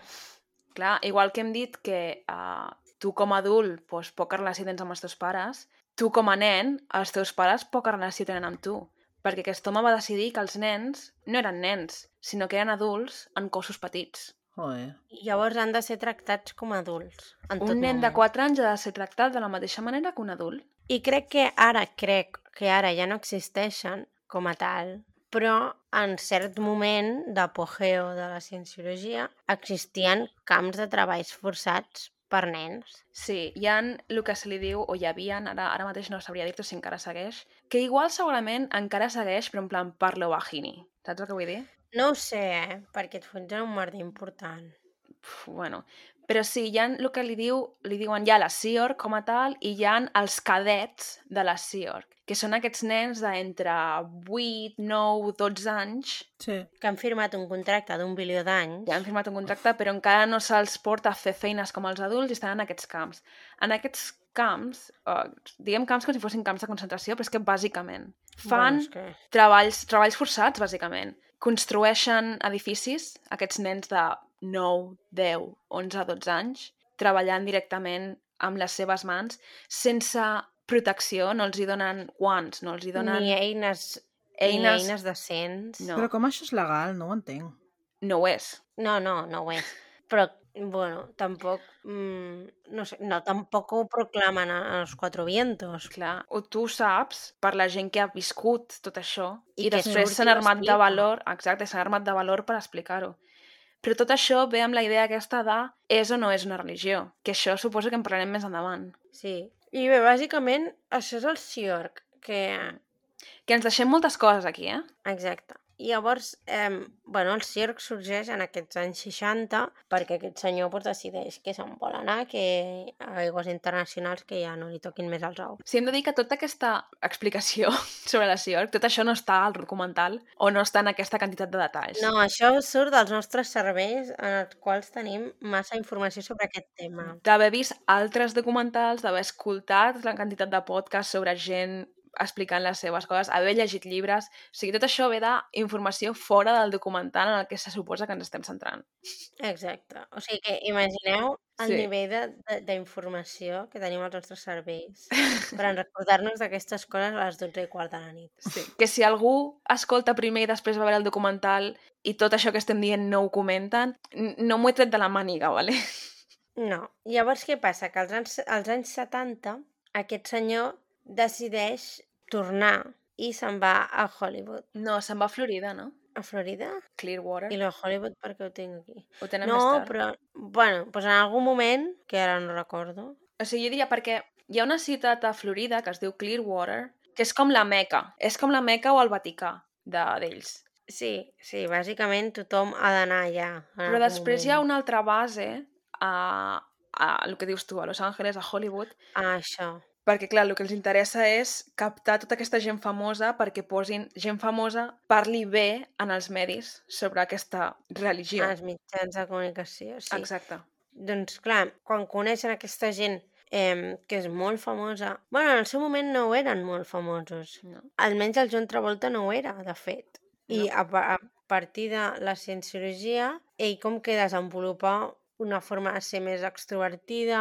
clar, igual que hem dit que uh, tu com a adult doncs, poca relació tens amb els teus pares, tu com a nen, els teus pares poca relació tenen amb tu. Perquè aquest home va decidir que els nens no eren nens, sinó que eren adults en cossos petits. Joder. Llavors han de ser tractats com a adults. En tot Un nen de moment. 4 anys ha de ser tractat de la mateixa manera que un adult. I crec que ara, crec que ara ja no existeixen com a tal, però en cert moment d'apogeo de la cienciologia existien camps de treballs forçats per nens. Sí, hi ha el que se li diu, o hi havia, ara, ara mateix no sabria dir-te si encara segueix, que igual segurament encara segueix, però en plan parlo bajini. Saps el que vull dir? No ho sé, eh? Perquè et fots en un merder important. Uf, bueno, però sí, hi ha el que li, diu, li diuen ja la Sea Org com a tal i hi ha els cadets de la Sea Org, que són aquests nens d'entre 8, 9, 12 anys Sí. Que han firmat un contracte d'un bilió d'anys. ja han firmat un contracte, però encara no se'ls porta a fer feines com els adults i estan en aquests camps. En aquests camps, eh, diguem camps com si fossin camps de concentració, però és que bàsicament fan Bueno, que... treballs, treballs forçats, bàsicament. Construeixen edificis, aquests nens de 9, 10, 11, 12 anys, treballant directament amb les seves mans, sense protecció, no els hi donen guants, no els hi donen Ni eines, eines... ni eines decents. No, Però com això és legal? No ho entenc. no ho és. No, no, no ho és. Però, bueno, tampoc... Mm, no sé, no, tampoc ho proclamen a, a los cuatro vientos. Clar, o tu saps, per la gent que ha viscut tot això, I i, que després s'han armat de valor, exacte, s'han armat de valor per explicar-ho. Però tot això ve amb la idea aquesta de és o no és una religió, que això suposo que en parlarem més endavant. Sí. I bé, bàsicament, això és el Siorc, que... Que ens deixem moltes coses aquí, eh? Exacte. I llavors, eh, bueno, el circ sorgeix en aquests anys 60 perquè aquest senyor pues, decideix que se'n vol anar, que a aigües internacionals que ja no li toquin més els ous. Sí, hem de dir que tota aquesta explicació sobre la Org, tot això no està al documental o no està en aquesta quantitat de detalls. No, això surt dels nostres serveis en els quals tenim massa informació sobre aquest tema. D'haver vist altres documentals, d'haver escoltat la quantitat de podcasts sobre gent explicant les seves coses, haver llegit llibres... O sigui, tot això ve d'informació fora del documental en el que se suposa que ens estem centrant. Exacte. O sigui que imagineu el Sí. nivell d'informació que tenim als nostres serveis per recordar-nos d'aquestes coses a les 12 i quart de la nit. Sí. Que si algú escolta primer i després va veure el documental i tot això que estem dient no ho comenten, no m'ho he tret de la màniga, vale? No. Llavors, què passa? Que als anys, als anys 70 aquest senyor decideix tornar i se'n va a Hollywood. No, se'n va a Florida, no? A Florida? Clearwater. I lo de Hollywood per què ho tinc aquí? Ho tenen No, més tard. però... Bueno, doncs en algun moment, que ara no recordo, O sigui, jo diria perquè hi ha una ciutat a Florida que es diu Clearwater, que és com la Meca. És com la Meca o el Vaticà de- d'ells. Sí, sí, bàsicament tothom ha d'anar allà. Però després hi ha moment. una altra base a, a el que dius tu, a Los Angeles, a Hollywood, Ah, això. Perquè, clar, el que els interessa és captar tota aquesta gent famosa perquè posin gent famosa parli bé en els medis sobre aquesta religió. Els mitjans de comunicació, sí. Exacte. Doncs clar, quan coneixen aquesta gent eh, que és molt famosa... bueno, en el seu moment no ho eren molt famosos. No? Almenys el John Travolta no ho era, de fet. I No. a, a partir de la cienciologia, ell com que desenvolupa una forma de ser més extrovertida,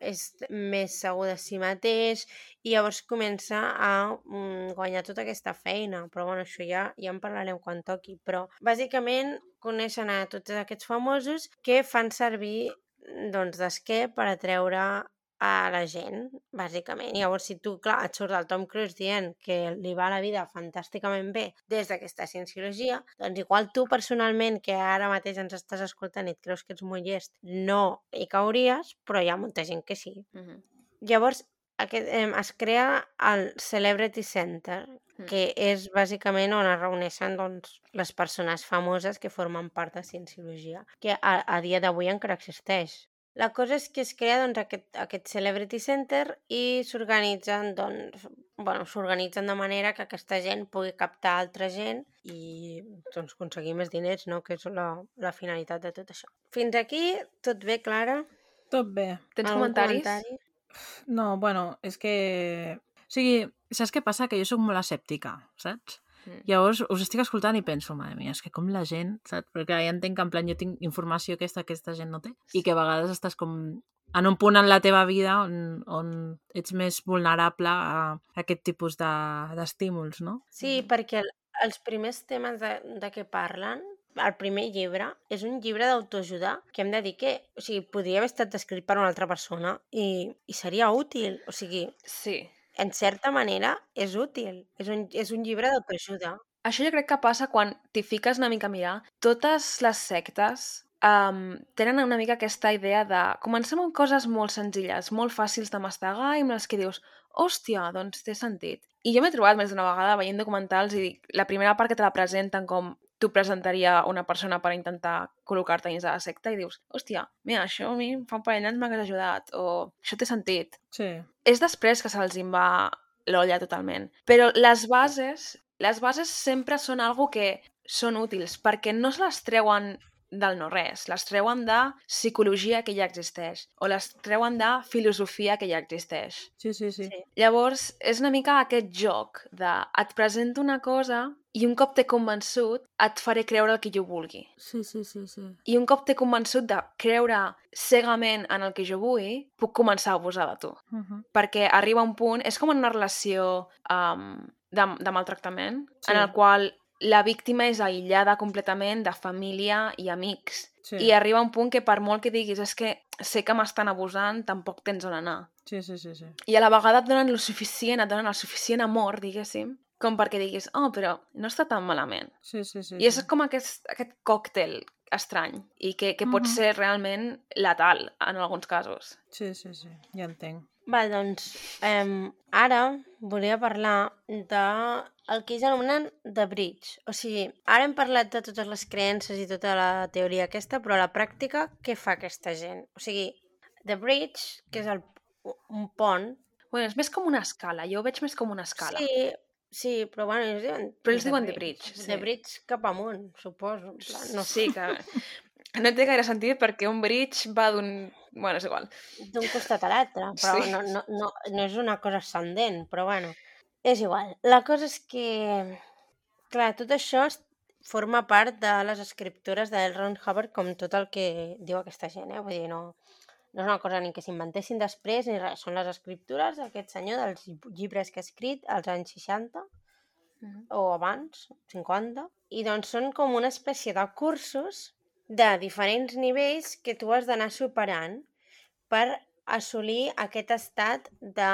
és més segur de si mateix, i llavors comença a mm, guanyar tota aquesta feina. Però bueno, això ja, ja en parlarem quan toqui. Però bàsicament coneixen a tots aquests famosos que fan servir doncs, d'esquer per atreure a la gent, bàsicament. Llavors, si tu, clar, et surt el Tom Cruise dient que li va la vida fantàsticament bé des d'aquesta cienciologia, doncs igual tu personalment, que ara mateix ens estàs escoltant i et creus que ets molt llest, no hi cauries, però hi ha molta gent que sí. Uh -huh. Llavors, aquest, eh, es crea el Celebrity Center, Mm. que és bàsicament on es reuneixen doncs, les persones famoses que formen part de Cienciologia, que a, a dia d'avui encara existeix. La cosa és que es crea doncs, aquest, aquest Celebrity Center i s'organitzen doncs, bueno, s'organitzen de manera que aquesta gent pugui captar altra gent i doncs, aconseguir més diners, no? que és la, la finalitat de tot això. Fins aquí, tot bé, Clara? Tot bé. Tens Algun comentaris? comentari? No, bueno, és que... O sigui, saps què passa? Que jo sóc molt escèptica, saps? Mm. Llavors us estic escoltant i penso, mare mia, és que com la gent, saps? Perquè ja entenc que en plan jo tinc informació aquesta que aquesta gent no té i que a vegades estàs com en un punt en la teva vida on, on ets més vulnerable a aquest tipus de- d'estímuls, no? Sí, Mhm. perquè el, els primers temes de, de què parlen, el primer llibre, és un llibre d'autoajuda que hem de dir que, o sigui, podria haver estat escrit per una altra persona i, i seria útil. O sigui, Sí. En certa manera és útil. És un, és un llibre d'autoajuda. Això jo crec que passa quan t'hi fiques una mica a mirar. Totes les sectes um, tenen una mica aquesta idea de... Comencem amb coses molt senzilles, molt fàcils de mastegar i amb les que dius, hòstia, doncs té sentit. I jo m'he trobat més d'una vegada veient documentals i la primera part que te la presenten com tu presentaria una persona per intentar col·locar-te dins de la secta i dius, hòstia, mira, això a mi fa un parell d'anys m'hagués ajudat, o això té sentit. Sí. És després que se'ls va l'olla totalment. Però les bases, les bases sempre són algo que són útils, perquè no se les treuen del no-res, les treuen de psicologia que ja existeix, o les treuen de filosofia que ja existeix. Sí, sí, sí. Sí. Llavors, és una mica aquest joc de et presento una cosa i un cop t'he convençut et faré creure el que jo vulgui. Sí, sí, sí, sí. I un cop t'he convençut de creure cegament en el que jo vull, puc començar a abusar de tu. Uh -huh. Perquè arriba un punt, és com en una relació um, de, de maltractament, Sí. en el qual la víctima és aïllada completament de família i amics. Sí. I arriba un punt que per molt que diguis és que sé que m'estan abusant, tampoc tens on anar. Sí, sí, sí, sí. I a la vegada et donen el suficient, et donen el suficient amor, diguéssim, com perquè diguis, oh, però no està tan malament. Sí, sí, sí. I és sí. com aquest, aquest còctel estrany i que, que pot Mhm. ser realment letal en alguns casos. Sí, sí, sí. Ja entenc. Val, doncs, eh, ara volia parlar de el que ells anomenen The Bridge. O sigui, ara hem parlat de totes les creences i tota la teoria aquesta, però a la pràctica, què fa aquesta gent? O sigui, The Bridge, que és el, un pont... Bueno, és més com una escala, jo ho veig més com una escala. Sí, sí, però bueno, ells diuen... Però ells diuen The Bridge, sí. The Bridge cap amunt, suposo. plan, No Sí, que no té gaire sentit perquè un bridge va d'un... Bueno, és igual. d'un costat a l'altre, però Sí. no, no, no, no és una cosa ascendent, però bueno, és igual. La cosa és que, clar, tot això forma part de les escriptures d'El Ron Hubbard, com tot el que diu aquesta gent, eh? Vull dir, no, no és una cosa ni que s'inventessin després ni res, són les escriptures d'aquest senyor dels lli- llibres que ha escrit als anys 60 o abans, 50, i doncs són com una espècie de cursos de diferents nivells que tu has d'anar superant per assolir aquest estat de,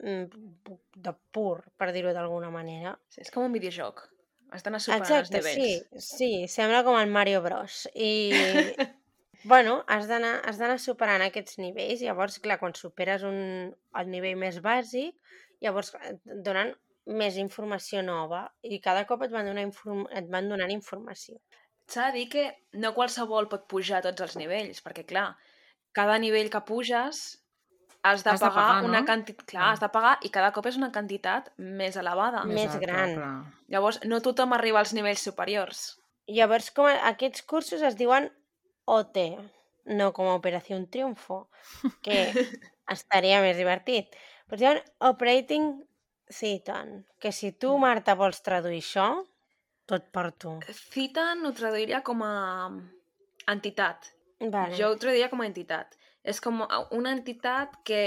mm, de pur, per dir-ho d'alguna manera. Sí, és com un videojoc. D'anar superant Exacte, els sí, nivells. sí, sembla com el Mario Bros. I, bueno, has d'anar has d'anar superant aquests nivells, llavors, clar, quan superes un, el nivell més bàsic, llavors et donen més informació nova i cada cop et van, donar inform et van donant informació. S'ha de dir que no qualsevol pot pujar a tots els nivells, perquè, clar, cada nivell que puges has de Has de pagar, pagar, una no? quantitat... Clar, Ah. has de pagar i cada cop és una quantitat més elevada. Més Exacte, gran. clar. Llavors, no tothom arriba als nivells superiors. Llavors, com a- aquests cursos es diuen OT, no com a Operació Triunfo, que estaria més divertit. Però es diuen Operating Citan, que si tu, Marta, vols traduir això, tot per tu. Citan ho traduiria com a entitat. Vale. Jo ho traduiria com a entitat. És com una entitat que,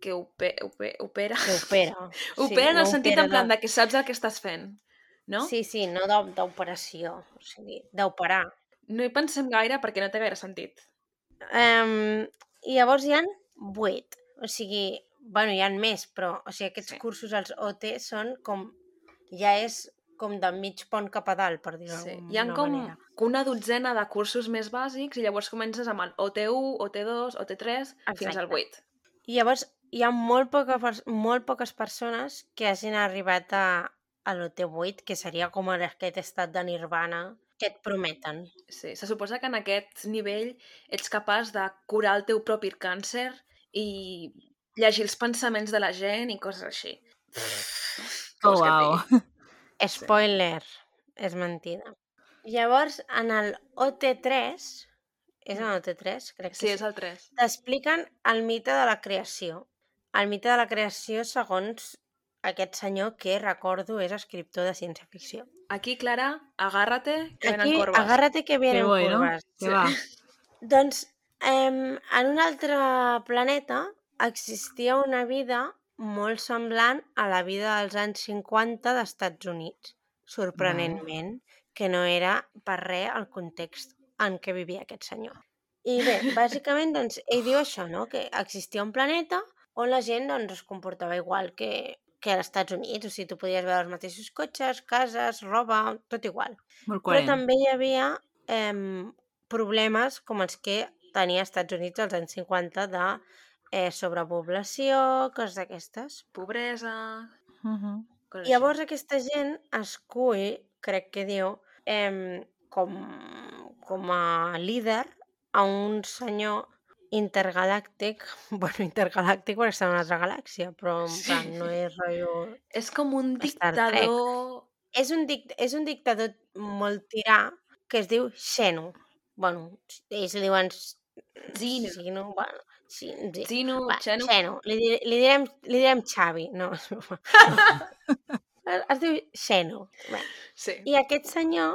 que ope, ope, opera. Que opera. opera en el no sentit opera en plan de- que saps el que estàs fent. No? Sí, sí, no d'o- d'operació, o sigui, d'operar. No hi pensem gaire perquè no té gaire sentit. Um, I llavors hi han vuit. O sigui, bueno, hi han més, però o sigui, aquests Sí. sí. cursos, els OT, són com... Ja és com de mig pont cap a dalt, per dir-ho Sí. d'alguna Hi ha com manera. una dotzena de cursos més bàsics i llavors comences amb el OT1, OT2, OT3 fins al Exacte. 8. I llavors hi ha molt, poca, molt poques persones que hagin arribat a, a l'OT8, que seria com aquest estat de nirvana que et prometen. Sí, se suposa que en aquest nivell ets capaç de curar el teu propi càncer i llegir els pensaments de la gent i coses així. Oh, wow. Spoiler, és mentida. Llavors, en el OT3, és en el OT3? Crec que Sí, és el 3. t'expliquen el mite de la creació. El mite de la creació segons aquest senyor que, recordo, és escriptor de ciència-ficció. Aquí, Clara, agárrate, que Aquí, venen corbes. agárrate que Que vienen bueno. curvas. Que va. Doncs, em, en un altre planeta existia una vida molt semblant a la vida dels anys 50 d'Estats Units, sorprenentment, que no era per res el context en què vivia aquest senyor. I bé, bàsicament, doncs, ell diu això, no? que existia un planeta on la gent doncs, es comportava igual que, que als Estats Units, o sigui, tu podies veure els mateixos cotxes, cases, roba, tot igual. Molt Però també hi havia eh, problemes com els que tenia Estats Units als anys 50 de eh, sobrepoblació, coses d'aquestes. Pobresa... Uh -huh. Coses llavors aquesta gent escull, crec que diu, eh, com, com a líder a un senyor intergalàctic, bueno, intergalàctic perquè està en una altra galàxia, però en plan, no és rotllo... així. És com un dictador... És un, dic és un dictador molt tirà que es diu Xeno. Bueno, ells li diuen... Zino. Xeno, bueno, sí, sí. Zino, Va, Xeno... Xeno. Li, li, direm, li direm Xavi, no. es diu Xeno. Bé. Sí. I aquest senyor,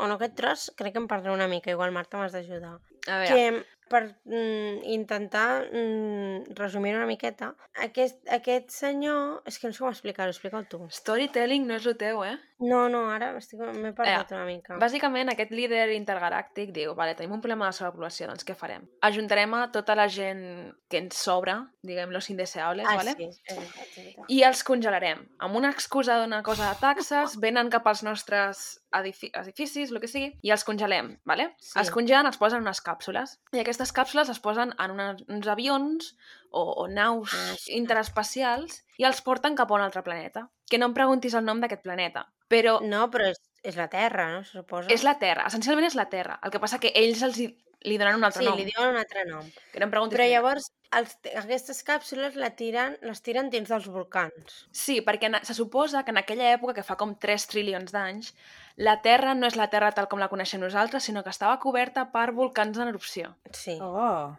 o no aquest tros, crec que em perdré una mica, igual Marta m'has d'ajudar. A veure, Que per mm, intentar mm, resumir una miqueta, aquest, aquest senyor... És que no sé com explicar-ho, explica-ho tu. storytelling no és el teu, eh? No, no, ara m'he perdut una mica. Bàsicament, aquest líder intergalàctic diu, vale, tenim un problema de sobrepoblació, doncs què farem? Ajuntarem a tota la gent que ens sobra, diguem, los indeseables, ah, vale? sí, i els congelarem. Amb una excusa d'una cosa de taxes, venen cap als nostres edifi edificis, el que sigui, i els congelem, vale? Sí. Els congelen, els posen en unes càpsules. I aquestes càpsules es posen en una, uns avions o, o naus Ah, interespacials i els porten cap a un altre planeta. Que no em preguntis el nom d'aquest planeta, però No, però és, és la Terra, no? Se suposa. és la Terra. Essencialment és la Terra. El que passa que ells els hi, li donen un altre Sí, nom. li diuen un altre nom. Que no em preguntis Però llavors els, aquestes càpsules la tiren, les tiren dins dels volcans. Sí, perquè na- se suposa que en aquella època, que fa com 3 trilions d'anys, la Terra no és la Terra tal com la coneixem nosaltres, sinó que estava coberta per volcans en erupció. Sí. Oh.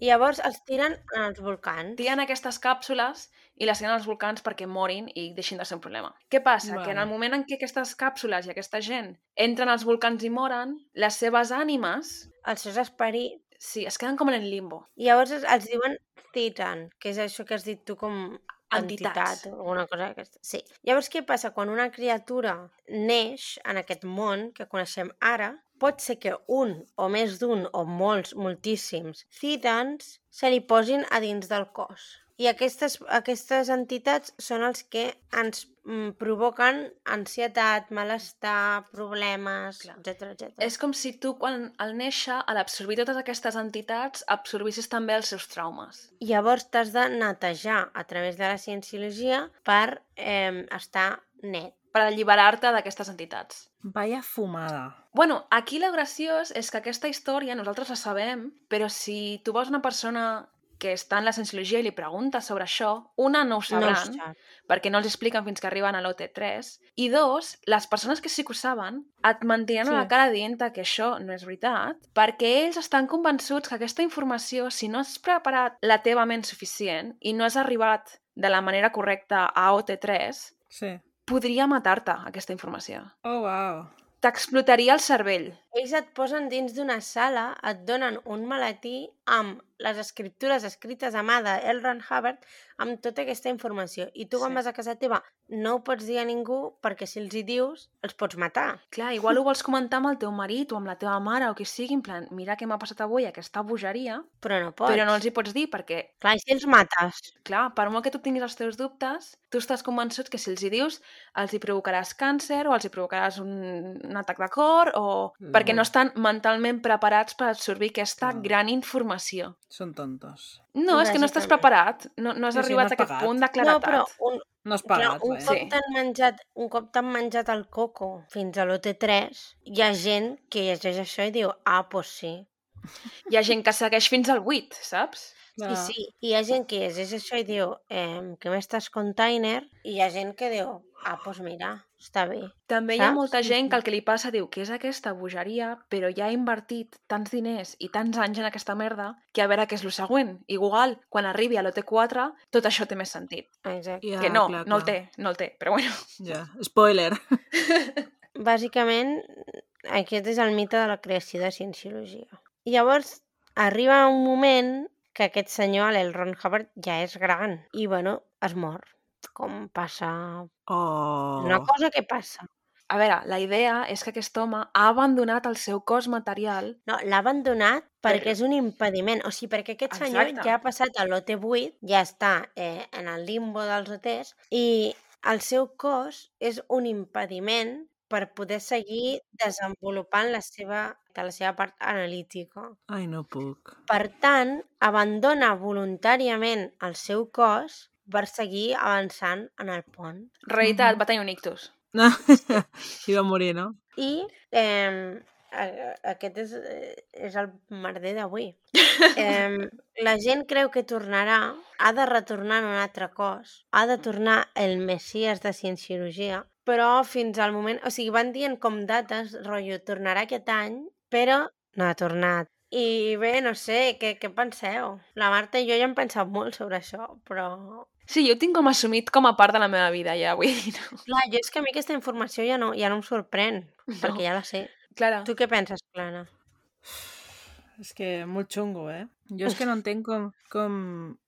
I llavors els tiren en els volcans. Tiren aquestes càpsules i les tiren als volcans perquè morin i deixin de ser un problema. Què passa? Que en el moment en què aquestes càpsules i aquesta gent entren als volcans i moren, les seves ànimes, Els seus esperits. sí, es queden com en el limbo. I llavors els, els diuen Titan, que és això que has dit tu com Entitats. entitat o alguna cosa d'aquesta. Sí. Llavors què passa? Quan una criatura neix en aquest món que coneixem ara, pot ser que un o més d'un o molts, moltíssims Titans se li posin a dins del cos. I aquestes, aquestes entitats són els que ens mm, provoquen ansietat, malestar, problemes, etc etc. És com si tu, quan al néixer, a l'absorbir totes aquestes entitats, absorbissis també els seus traumes. Llavors t'has de netejar a través de la cienciologia per eh, estar net. per alliberar-te d'aquestes entitats. Vaya fumada. Bueno, aquí lo graciós és que aquesta història nosaltres la sabem, però si tu veus una persona que està en la cienciologia i li preguntes sobre això, una no ho No ho sabran, sap. perquè no els expliquen fins que arriben a l'OT3, i dos, les persones que sí que ho saben et mantenen Sí. a la cara dient que això no és veritat, perquè ells estan convençuts que aquesta informació, si no has preparat la teva ment suficient i no has arribat de la manera correcta a OT3, Sí. podria matar-te, aquesta informació. Oh, wow. T'explotaria el cervell. Ells et posen dins d'una sala, et donen un maletí amb les escriptures escrites a mà de L. Ron Hubbard amb tota aquesta informació. I tu quan Sí. vas a casa teva no ho pots dir a ningú perquè si els hi dius els pots matar. Clar, igual ho vols comentar amb el teu marit o amb la teva mare o qui sigui, en plan, mira què m'ha passat avui, aquesta bogeria, Però no pots. però no els hi pots dir perquè, Clar, i si els mates? clar, per molt que tu tinguis els teus dubtes, tu estàs convençut que si els hi dius, els hi provocaràs càncer o els hi provocaràs un, un atac de cor o... Mm. perquè no estan mentalment preparats per absorbir aquesta Clar. gran informació. Són tontos. No, és que no estàs preparat, no, no has Sí, sí, arribat no has a aquest pagat. punt de No, claretat. però un, No has clar, pagat, un vaja. cop Sí. t'han menjat, un cop t'han menjat el coco fins a l'OT3, hi ha gent que llegeix això i diu, ah, doncs sí. Hi ha gent que segueix fins al 8, saps? Sí, sí. I hi ha gent que llegeix això i diu, eh, que m'estàs container? I hi ha gent que diu, ah, doncs mira, està bé. També hi ha Saps? molta gent que el que li passa diu que és aquesta bogeria, però ja ha invertit tants diners i tants anys en aquesta merda que a veure què és el següent. Igual, quan arribi a l'OT4, tot això té més sentit. Exacte. Ja, que no, clar, no el clar. té, no el té, però bueno. Ja, spoiler. Bàsicament, aquest és el mite de la creació de cienciologia. I llavors, arriba un moment que aquest senyor, l'L. Ron Hubbard, ja és gran i, bueno, es mor. Com passa... Oh. Una cosa que passa. A veure, la idea és que aquest home ha abandonat el seu cos material No, l'ha abandonat Per- perquè és un impediment. O sigui, perquè aquest senyor Exacte. ja ha passat a l'OT8, ja està eh, en el limbo dels OTs, i el seu cos és un impediment per poder seguir desenvolupant la seva, de la seva part analítica. Ai, no puc. Per tant, abandona voluntàriament el seu cos per seguir avançant en el pont. Realitat, Mhm. va tenir un ictus. I va morir, no? I eh, aquest és, és el merder d'avui. Eh, la gent creu que tornarà, ha de retornar en un altre cos, ha de tornar el Messies de Cienciologia, però fins al moment... O sigui, van dient com dates, rotllo, tornarà aquest any, però no ha tornat. I bé, no sé, què, què penseu? La Marta i jo ja hem pensat molt sobre això, però... Sí, jo ho tinc com assumit com a part de la meva vida, ja, vull dir, no? Clar, jo és que a mi aquesta informació ja no, ja no em sorprèn, perquè No. ja la sé. Clara, Tu què penses, Plana? És que molt xungo, eh? Jo és que no entenc com, com,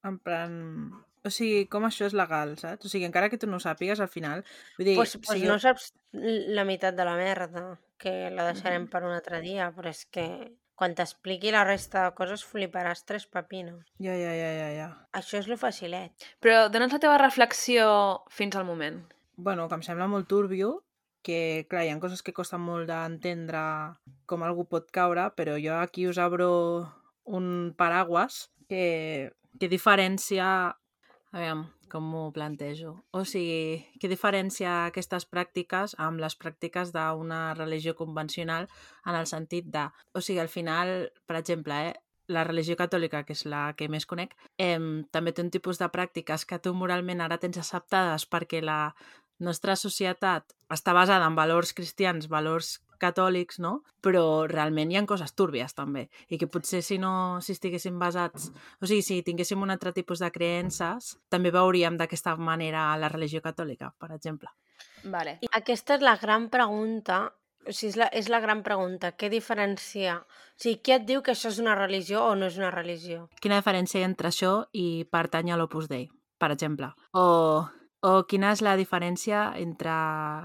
en plan... O sigui, com això és legal, saps? O sigui, encara que tu no ho sàpigues, al final... Vull dir, Pues, si pues jo- no saps la meitat de la merda, que la deixarem per un altre dia, però és que quan t'expliqui la resta de coses fliparàs tres pepinos. Ja, ja, ja, ja, ja. Això és lo facilet. però dona'ns la teva reflexió fins al moment. Bueno, que em sembla molt turbio, que, clar, hi ha coses que costen molt d'entendre com algú pot caure, però jo aquí us obro un paraguas que, que diferencia... A veure, com m'ho plantejo? O sigui, què diferencia aquestes pràctiques amb les pràctiques d'una religió convencional en el sentit de... O sigui, al final, per exemple, eh, la religió catòlica, que és la que més conec, eh, també té un tipus de pràctiques que tu moralment ara tens acceptades perquè la nostra societat està basada en valors cristians, valors catòlics, no? Però realment hi ha coses túrbies, també. I que potser si no si estiguéssim basats... O sigui, si tinguéssim un altre tipus de creences, també veuríem d'aquesta manera la religió catòlica, per exemple. Vale. I aquesta és la gran pregunta, o sigui, és la, és la gran pregunta, què diferencia? O sigui, què et diu que això és una religió o no és una religió? Quina diferència hi ha entre això i pertany a l'Opus Dei, per exemple? O, o quina és la diferència entre...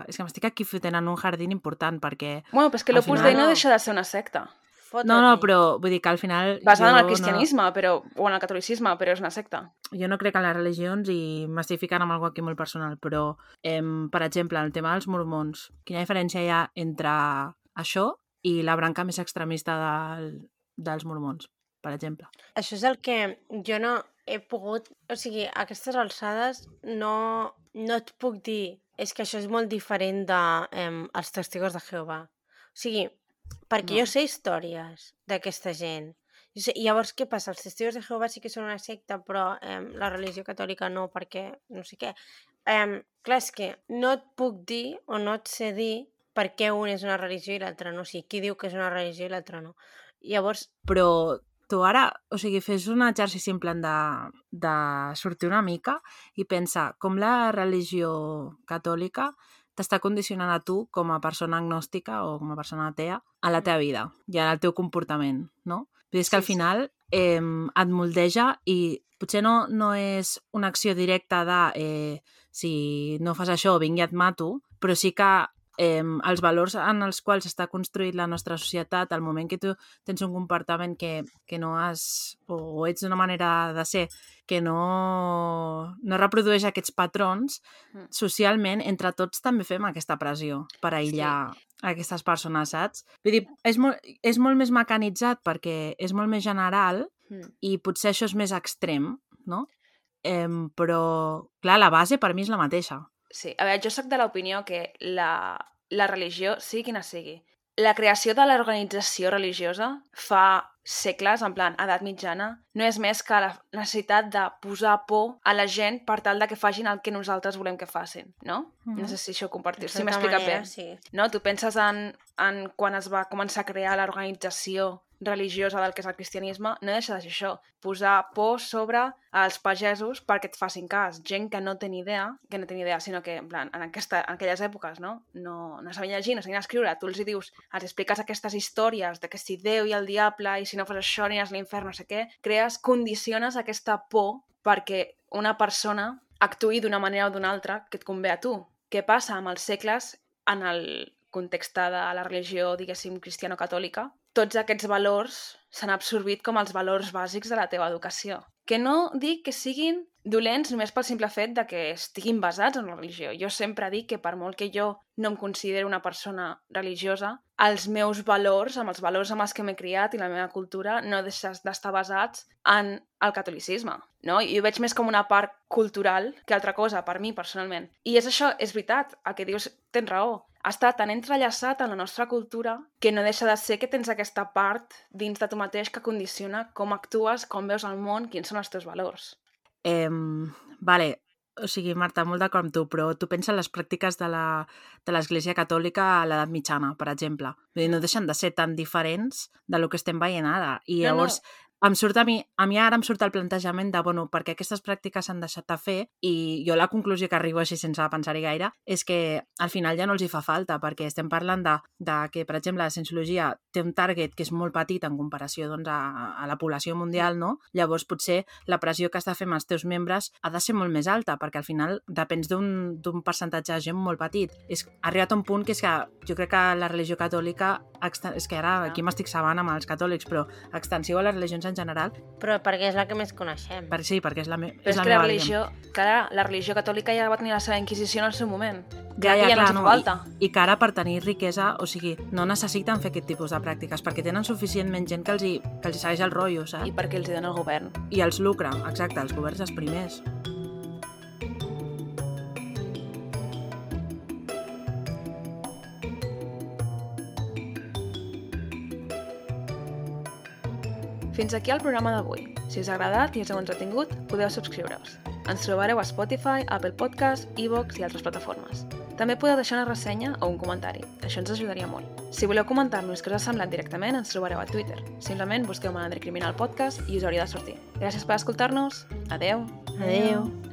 És que m'estic aquí fotent en un jardín important, perquè... Bueno, però és que l'Opus final Dei no no. deixa de ser una secta. Fot-te No, no, però vull dir que al final... Basada en el cristianisme, però, o en el catolicisme, però és una secta. No, jo no crec en les religions i m'estic ficant en algo aquí molt personal, però, em, per exemple, el tema dels mormons, quina diferència hi ha entre això i la branca més extremista del, dels mormons, per exemple? Això és el que jo no he pogut... O sigui, a aquestes alçades no, no et puc dir és que això és molt diferent de eh, els testigos de Jehovà. O sigui, perquè No. jo sé històries d'aquesta gent. Jo sé, llavors, què passa? Els testigos de Jehovà sí que són una secta, però eh, la religió catòlica no, perquè no sé què. Eh, clar, és que no et puc dir o no et sé dir per què un és una religió i l'altre no. O sigui, qui diu que és una religió i l'altre no. Llavors, Però tu ara, o sigui, fes un exercici en plan de, de sortir una mica i pensa com la religió catòlica t'està condicionant a tu com a persona agnòstica o com a persona atea a la teva vida i al teu comportament, no? Dir, és que al final eh, et moldeja i potser no, no és una acció directa de eh, si no fas això, vinc i et mato, però sí que eh, els valors en els quals està construït la nostra societat, al moment que tu tens un comportament que, que no has... o, o ets d'una manera de ser que no, no reprodueix aquests patrons, Mm. socialment, entre tots també fem aquesta pressió per aïllar sí. aquestes persones, saps? Vull dir, és molt, és molt més mecanitzat perquè és molt més general Mm. i potser això és més extrem, no? Em, però, clar, la base per mi és la mateixa. Sí, a veure, jo sóc de l'opinió que la, la religió, sigui quina sigui, la creació de l'organització religiosa fa segles, en plan, edat mitjana, no és més que la necessitat de posar por a la gent per tal de que facin el que nosaltres volem que facin, no? Mhm. No sé si això ho compartir, si m'he explicat bé. sí. No? Tu penses en, en quan es va començar a crear l'organització religiosa del que és el cristianisme, no deixa de ser això, posar por sobre els pagesos perquè et facin cas. Gent que no té ni idea, que no té ni idea, sinó que en, plan, en, aquesta, en aquelles èpoques no, no, no sabien llegir, no sabien escriure, tu els hi dius, els expliques aquestes històries de que si Déu i el diable i si no fos això aniràs a l'infern, no sé què, crees, condiciones aquesta por perquè una persona actuï d'una manera o d'una altra que et convé a tu. Què passa amb els segles en el context de la religió, diguéssim, cristiano-catòlica? Tots aquests valors s'han absorbit com els valors bàsics de la teva educació. Que no dic que siguin dolents només pel simple fet de que estiguin basats en la religió. Jo sempre dic que per molt que jo no em considero una persona religiosa, els meus valors, amb els valors amb els que m'he criat i la meva cultura, no deixen d'estar basats en el catolicisme. No? I ho veig més com una part cultural que altra cosa, per mi, personalment. I és això, és veritat, el que dius, tens raó està tan entrellaçat en la nostra cultura que no deixa de ser que tens aquesta part dins de tu mateix que condiciona com actues, com veus el món, quins són els teus valors. Eh, vale, o sigui, Marta, molt d'acord amb tu, però tu pensa en les pràctiques de l'Església Catòlica a l'edat mitjana, per exemple. Vull dir, no deixen de ser tan diferents de lo que estem veient ara. I llavors, no, no em surt a mi, a mi ara em surt el plantejament de, bueno, perquè aquestes pràctiques s'han deixat de fer i jo la conclusió que arribo així sense pensar-hi gaire és que al final ja no els hi fa falta perquè estem parlant de, de que, per exemple, la cienciologia té un target que és molt petit en comparació doncs, a, a la població mundial, no? Llavors potser la pressió que has de fer amb els teus membres ha de ser molt més alta perquè al final depens d'un percentatge de gent molt petit. És, ha arribat a un punt que és que jo crec que la religió catòlica, és que ara aquí m'estic sabant amb els catòlics, però extensiu a les religions en general. Però perquè és la que més coneixem. Per, sí, perquè és la, me Però és és la que la religió, clar, la religió catòlica ja va tenir la seva inquisició en el seu moment. Ja, ja, ja clar, no no. fa falta. I, I que ara per tenir riquesa, o sigui, no necessiten fer aquest tipus de pràctiques perquè tenen suficientment gent que els hi, que els hi segueix el rotllo, saps? I perquè els hi dona el govern. I els lucra, exacte, els governs els primers. Fins aquí el programa d'avui. Si us ha agradat i us heu entretingut, podeu subscriure-us. Ens trobareu a Spotify, Apple Podcast, iVoox i altres plataformes. També podeu deixar una ressenya o un comentari. Això ens ajudaria molt. Si voleu comentar-nos què us ha semblat directament, ens trobareu a Twitter. Simplement busqueu Malandre Criminal Podcast i us hauria de sortir. Gràcies per escoltar-nos. Adeu. Adeu.